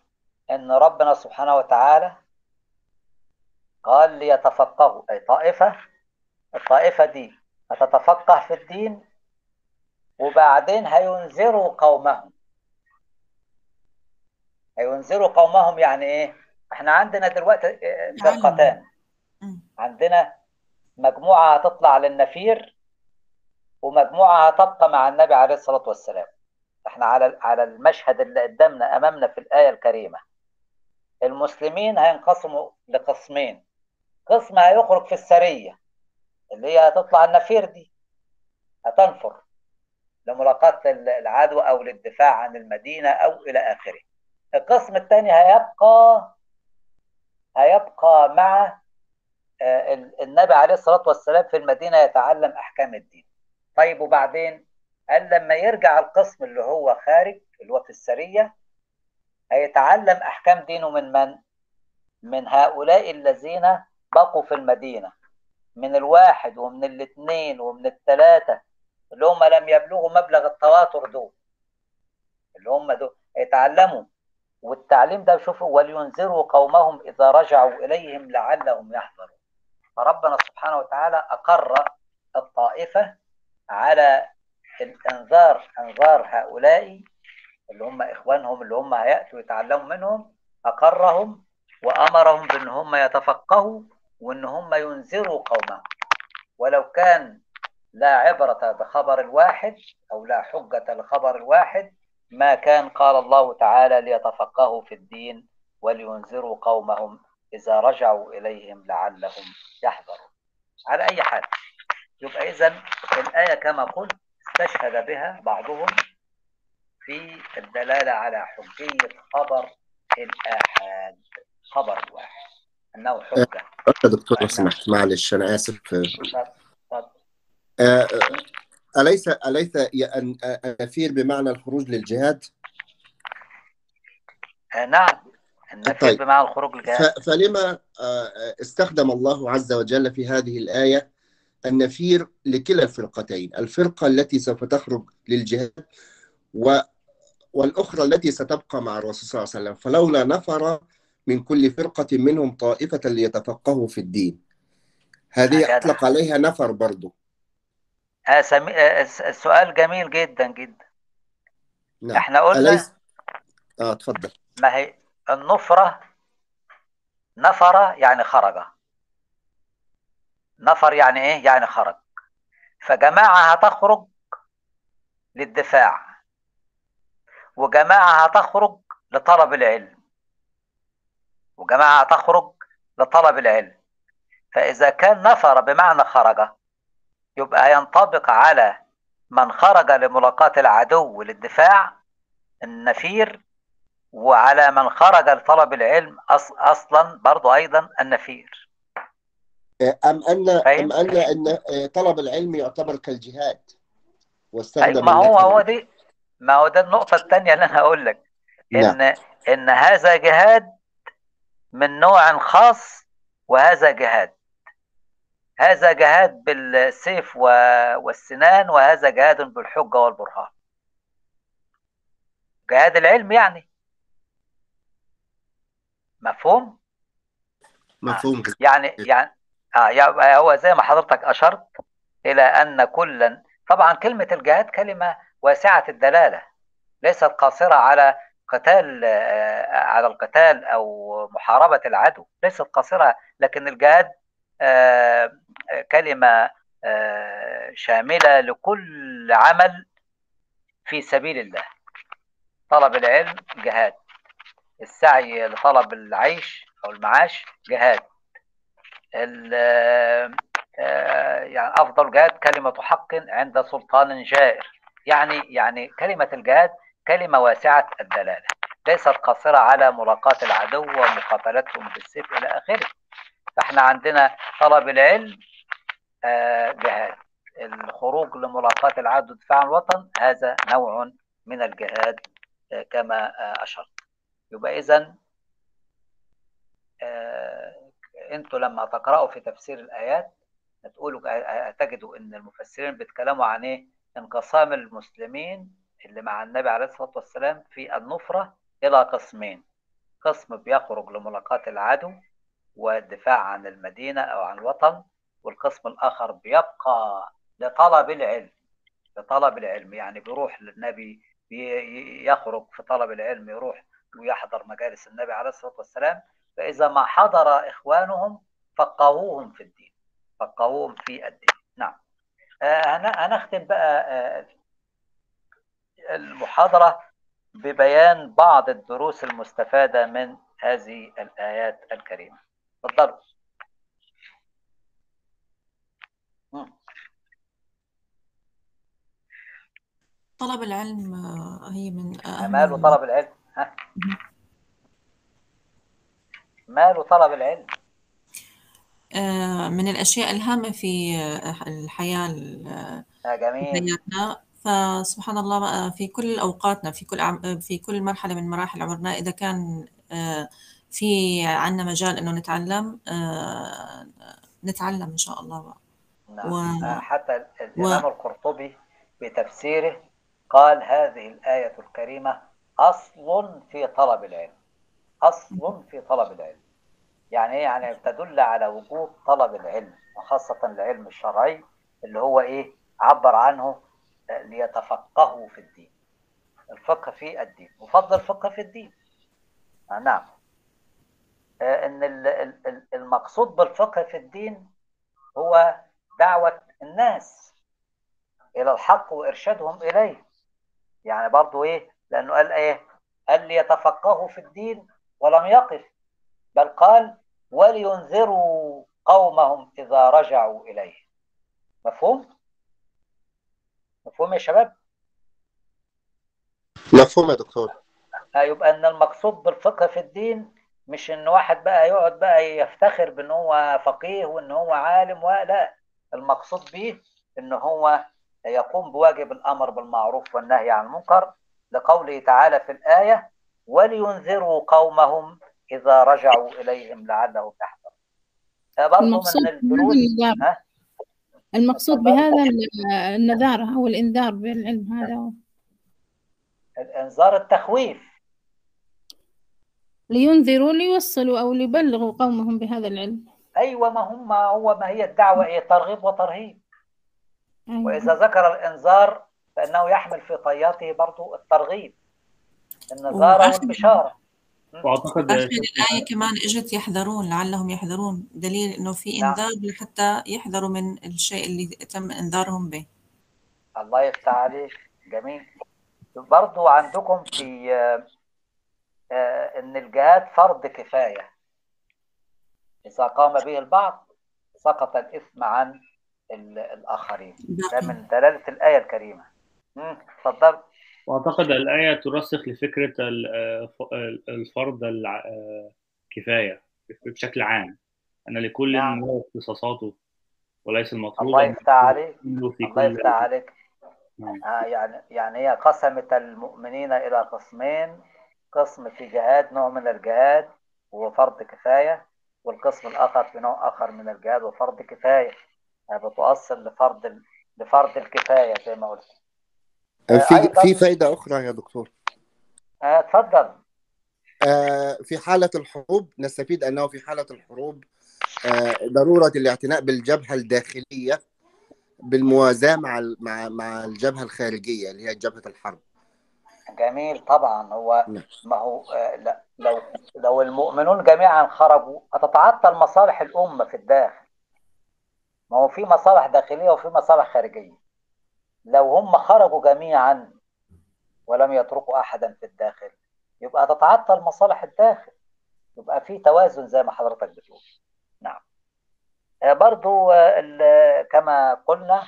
إن ربنا سبحانه وتعالى قال ليتفقهوا أي طائفة الطائفة دي هتتفقه في الدين وبعدين هينذروا قومهم هينذروا قومهم يعني إيه؟ إحنا عندنا دلوقتي آه، فرقتان. عندنا مجموعة هتطلع للنفير ومجموعة هتبقى مع النبي عليه الصلاة والسلام. إحنا على على المشهد اللي قدامنا أمامنا في الآية الكريمة. المسلمين هينقسموا لقسمين. قسم هيخرج في السرية اللي هي هتطلع النفير دي. هتنفر لملاقاة العدو أو للدفاع عن المدينة أو إلى آخره. القسم الثاني هيبقى هيبقى مع آه، ال- النبي عليه الصلاة والسلام في المدينة يتعلم أحكام الدين. طيب وبعدين قال لما يرجع القسم اللي هو خارج اللي هو في السرية هيتعلم أحكام دينه من من؟ من هؤلاء الذين بقوا في المدينة. من الواحد ومن الاثنين ومن الثلاثة اللي هم لم يبلغوا مبلغ التواتر دول. اللي هم دول. يتعلموا والتعليم ده شوفوا ولينذروا قومهم إذا رجعوا إليهم لعلهم يحذرون. فربنا سبحانه وتعالى أقر الطائفة على الإنذار إنذار هؤلاء اللي هم إخوانهم اللي هم هيأتوا يتعلموا منهم أقرهم وأمرهم بأن هم يتفقهوا وأن هم ينذروا قومهم. ولو كان لا عبرة بخبر الواحد أو لا حجة لخبر الواحد ما كان قال الله تعالى ليتفقهوا في الدين ولينذروا قومهم إذا رجعوا إليهم لعلهم يحذرون. على أي حال يبقى إذا الآية كما قلت استشهد بها بعضهم في الدلالة على حجية خبر الآحاد خبر الواحد أنه حجة. يا دكتور لو سمحت معلش أنا آسف. أليس أليس النفير بمعنى الخروج للجهاد؟ آه، نعم النفي طيب. بمعنى الخروج للجهاد فلما آه، استخدم الله عز وجل في هذه الآية النفير لكلا الفرقتين الفرقة التي سوف تخرج للجهاد و والأخرى التي ستبقى مع الرسول صلى الله عليه وسلم فلولا نفر من كل فرقة منهم طائفة ليتفقهوا في الدين هذه. أطلق عليها نفر برضو آه سمي... آه الس- السؤال جميل جدا جدا. نعم. إحنا قلنا أليس؟ آه تفضل ما هي النفرة؟ نفر يعني خرج. نفر يعني إيه؟ يعني خرج. فجماعة هتخرج للدفاع وجماعة هتخرج لطلب العلم وجماعة هتخرج لطلب العلم. فإذا كان نفر بمعنى خرج يبقى ينطبق على من خرج لملاقاة العدو للدفاع النفير وعلى من خرج لطلب العلم أص... أصلا برضو أيضا النفير أم أن فاهم؟ أم أن أن آه، طلب العلم يعتبر كالجهاد واستخدم ما هو. هو دي ما هو ده النقطة الثانية اللي أنا هقول لك نعم إن إن هذا جهاد من نوع خاص وهذا جهاد هذا جهاد بالسيف والسنان وهذا جهاد بالحجة والبرهان. جهاد العلم يعني. مفهوم؟ مفهوم آه. يعني يعني آه هو زي ما حضرتك أشرت إلى أن كلا طبعا كلمة الجهاد كلمة واسعة الدلالة. ليست قاصرة على قتال على القتال أو محاربة العدو. ليست قاصرة لكن الجهاد كلمة شاملة لكل عمل في سبيل الله. طلب العلم جهاد. السعي لطلب العيش أو المعاش جهاد. يعني أفضل جهاد كلمة حق عند سلطان جائر. يعني يعني كلمة الجهاد كلمة واسعة الدلالة ليست قاصرة على ملاقاة العدو ومقاتلتهم بالسيف إلى آخره. فاحنا عندنا طلب العلم جهاد. الخروج لملاقاة العدو دفاع عن الوطن هذا نوع من الجهاد كما أشرت. يبقى اذا أنتوا لما تقرأوا في تفسير الآيات هتقولوا هتجدوا إن المفسرين بيتكلموا عن إيه؟ انقسام المسلمين اللي مع النبي عليه الصلاة والسلام في النفرة إلى قسمين. قسم بيخرج لملاقاة العدو والدفاع عن المدينة أو عن الوطن والقسم الآخر بيبقى لطلب العلم لطلب العلم. يعني بيروح للنبي يخرج في طلب العلم يروح ويحضر مجالس النبي عليه الصلاة والسلام. فإذا ما حضر إخوانهم فقهوهم في الدين فقهوهم في الدين. نعم. آه هنختم بقى آه المحاضرة ببيان بعض الدروس المستفادة من هذه الآيات الكريمة. تفضلوا طلب العلم هي من أهم ماله طلب العلم ها؟ ماله طلب العلم. من الأشياء الهامة في الحياة جميل. حياتنا. فسبحان الله في كل أوقاتنا في كل في كل مرحلة من مراحل عمرنا إذا كان في عنا مجال إنه نتعلم نتعلم إن شاء الله. بقى. نعم و... حتى الإمام و... القرطبي بتفسيره قال هذه الآية الكريمة أصل في طلب العلم. أصل في طلب العلم. يعني إيه؟ يعني تدل على وجوب طلب العلم وخاصة العلم الشرعي اللي هو إيه؟ عبر عنه ليتفقهوا في الدين. الفقه في الدين. وفضل الفقه في الدين. آه نعم. آه إن المقصود بالفقه في الدين هو دعوة الناس إلى الحق وإرشادهم إليه يعني برضو إيه لأنه قال إيه قال ليتفقهوا في الدين ولم يقف بل قال ولينذروا قومهم إذا رجعوا إليه مفهوم؟ مفهوم يا شباب؟ مفهوم يا دكتور يبقى إن المقصود بالفقه في الدين مش إن واحد بقى يقعد بقى يفتخر بإن هو فقيه وإن هو عالم ولا المقصود به إن هو يقوم بواجب الأمر بالمعروف والنهي عن المنكر لقوله تعالى في الآية ولينذروا قومهم إذا رجعوا إليهم لعلهم يحذرون. المقصود من النذار. ها؟ المقصود بهذا النذارة أو الإنذار بالعلم هذا. الإنذار التخويف. لينذروا ليوصلوا أو ليبلغوا قومهم بهذا العلم. أيوه ما هم ما هو ما هي الدعوة؟ إيه ترغيب وترهيب. أيوة. وإذا ذكر الإنذار فإنه يحمل في طياته برضه الترغيب. النظاره وآخر- والبشارة. وأعتقد آخر الآية كمان إجت يحذرون لعلهم يحذرون. دليل إنه في نعم. إنذار لحتى يحذروا من الشيء اللي تم إنذارهم به. الله يفتح عليك. جميل. برضو عندكم في إن الجهاد فرض كفاية. إذا قام به البعض سقط الإثم عن ال- الآخرين. ده باقي من دلالة الآية الكريمة. اتفضل. وأعتقد الآية ترسخ لفكرة ال- آه، ف- آه، الفرض آه، كفاية بشكل عام. أن لكل نعم. اختصاصاته وليس المطلوب الله يفتح عليك. الله يفتح عليك. نعم. آه يعني يعني هي قسمت المؤمنين إلى قسمين. قسم في جهاد نوع من الجهاد وفرض كفاية والقسم الآخر في نوع آخر من الجهاد وفرض كفاية. بتؤصل لفرض لفرض الكفاية زي ما قلت. آه، في أيضاً- في فايدة أخرى يا دكتور. آه، اتفضل. آه، في حالة الحروب نستفيد أنه في حالة الحروب آه، ضرورة الاعتناء بالجبهة الداخلية بالموازاة مع مع مع الجبهة الخارجية اللي هي جبهة الحرب. جميل طبعا. هو نعم. ما هو آه، لا لو لو المؤمنون جميعا خرجوا هتتعطل مصالح الأمة في الداخل. ما هو في مصالح داخلية وفي مصالح خارجية. لو هم خرجوا جميعا ولم يتركوا أحدا في الداخل يبقى تتعطل مصالح الداخل. يبقى في توازن زي ما حضرتك بتقول. نعم. آه، برضو آه، كما قلنا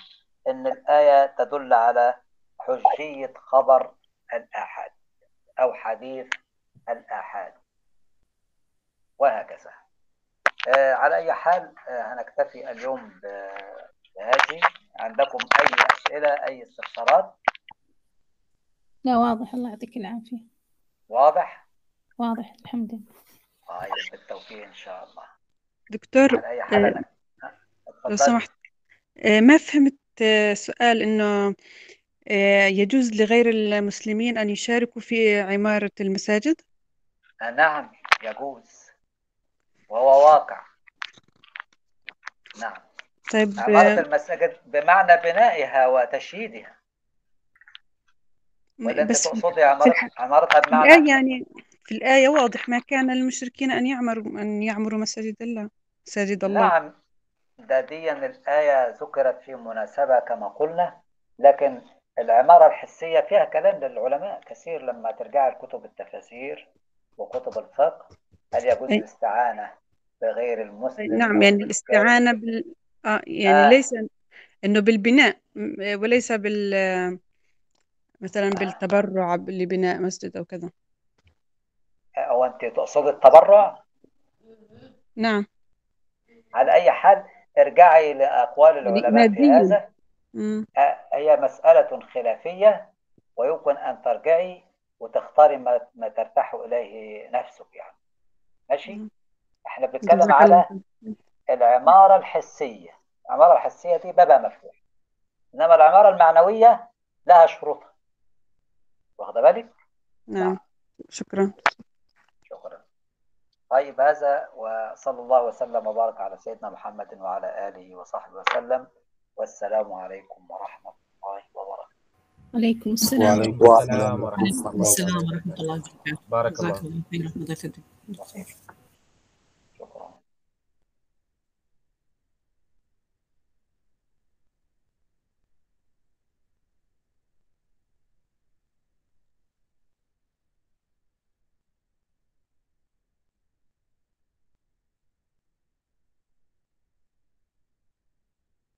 إن الآية تدل على حجية خبر الآحاد أو حديث الآحاد وهكذا. آه، على أي حال آه، هنكتفي اليوم بهذه. عندكم أي أسئلة أي استفسارات؟ لا واضح. الله يعطيك العافية. واضح؟ واضح. الحمد لله. طيب بالتوفيق إن شاء الله. دكتور على أي حال؟ آه، لو. سمحت آه، ما فهمت آه، سؤال إنه آه، يجوز لغير المسلمين أن يشاركوا في عمارة المساجد؟ آه، نعم يجوز. وهو واقع. نعم. طيب عمارة آه، المساجد بمعنى بنائها وتشييدها. ولا بس تقصدي عمارة في بمعنى؟ يعني في الآية واضح ما كان للمشركين أن يعمروا أن يعمروا مساجد الله مساجد الله. نعم. ده دي الآية ذكرت في مناسبة كما قلنا لكن العمارة الحسية فيها كلام للعلماء. كثير لما ترجع لكتب التفاسير وكتب الفقه هل يجوز الاستعانة بغير المسلم نعم يعني الاستعانة بال آه يعني آه. ليس إنه بالبناء وليس بال مثلا بالتبرع لبناء مسجد أو كذا. أو أنت تقصد التبرع؟ نعم. على أي حال ارجعي لأقوال يعني العلماء في هذا. مم. هي مسألة خلافية ويمكن أن ترجعي وتختاري ما, ما ترتاح إليه نفسك يعني. ماشي؟ مم. إحنا بنتكلم على العمارة الحسية. العمارة الحسية دي بابها مفتوح. إنما العمارة المعنوية لها شروطها. واخدة بالك؟ نعم. نعم. شكرا. شكرا. طيب هذا وصلى الله وسلم وبارك على سيدنا محمد وعلى آله وصحبه وسلم. والسلام عليكم ورحمة الله وبركاته. عليكم السلام. وعليكم السلام ورحمة وعليكم الله السلام وبركاته ورحمة الله وبركاته. بارك الله الدكتور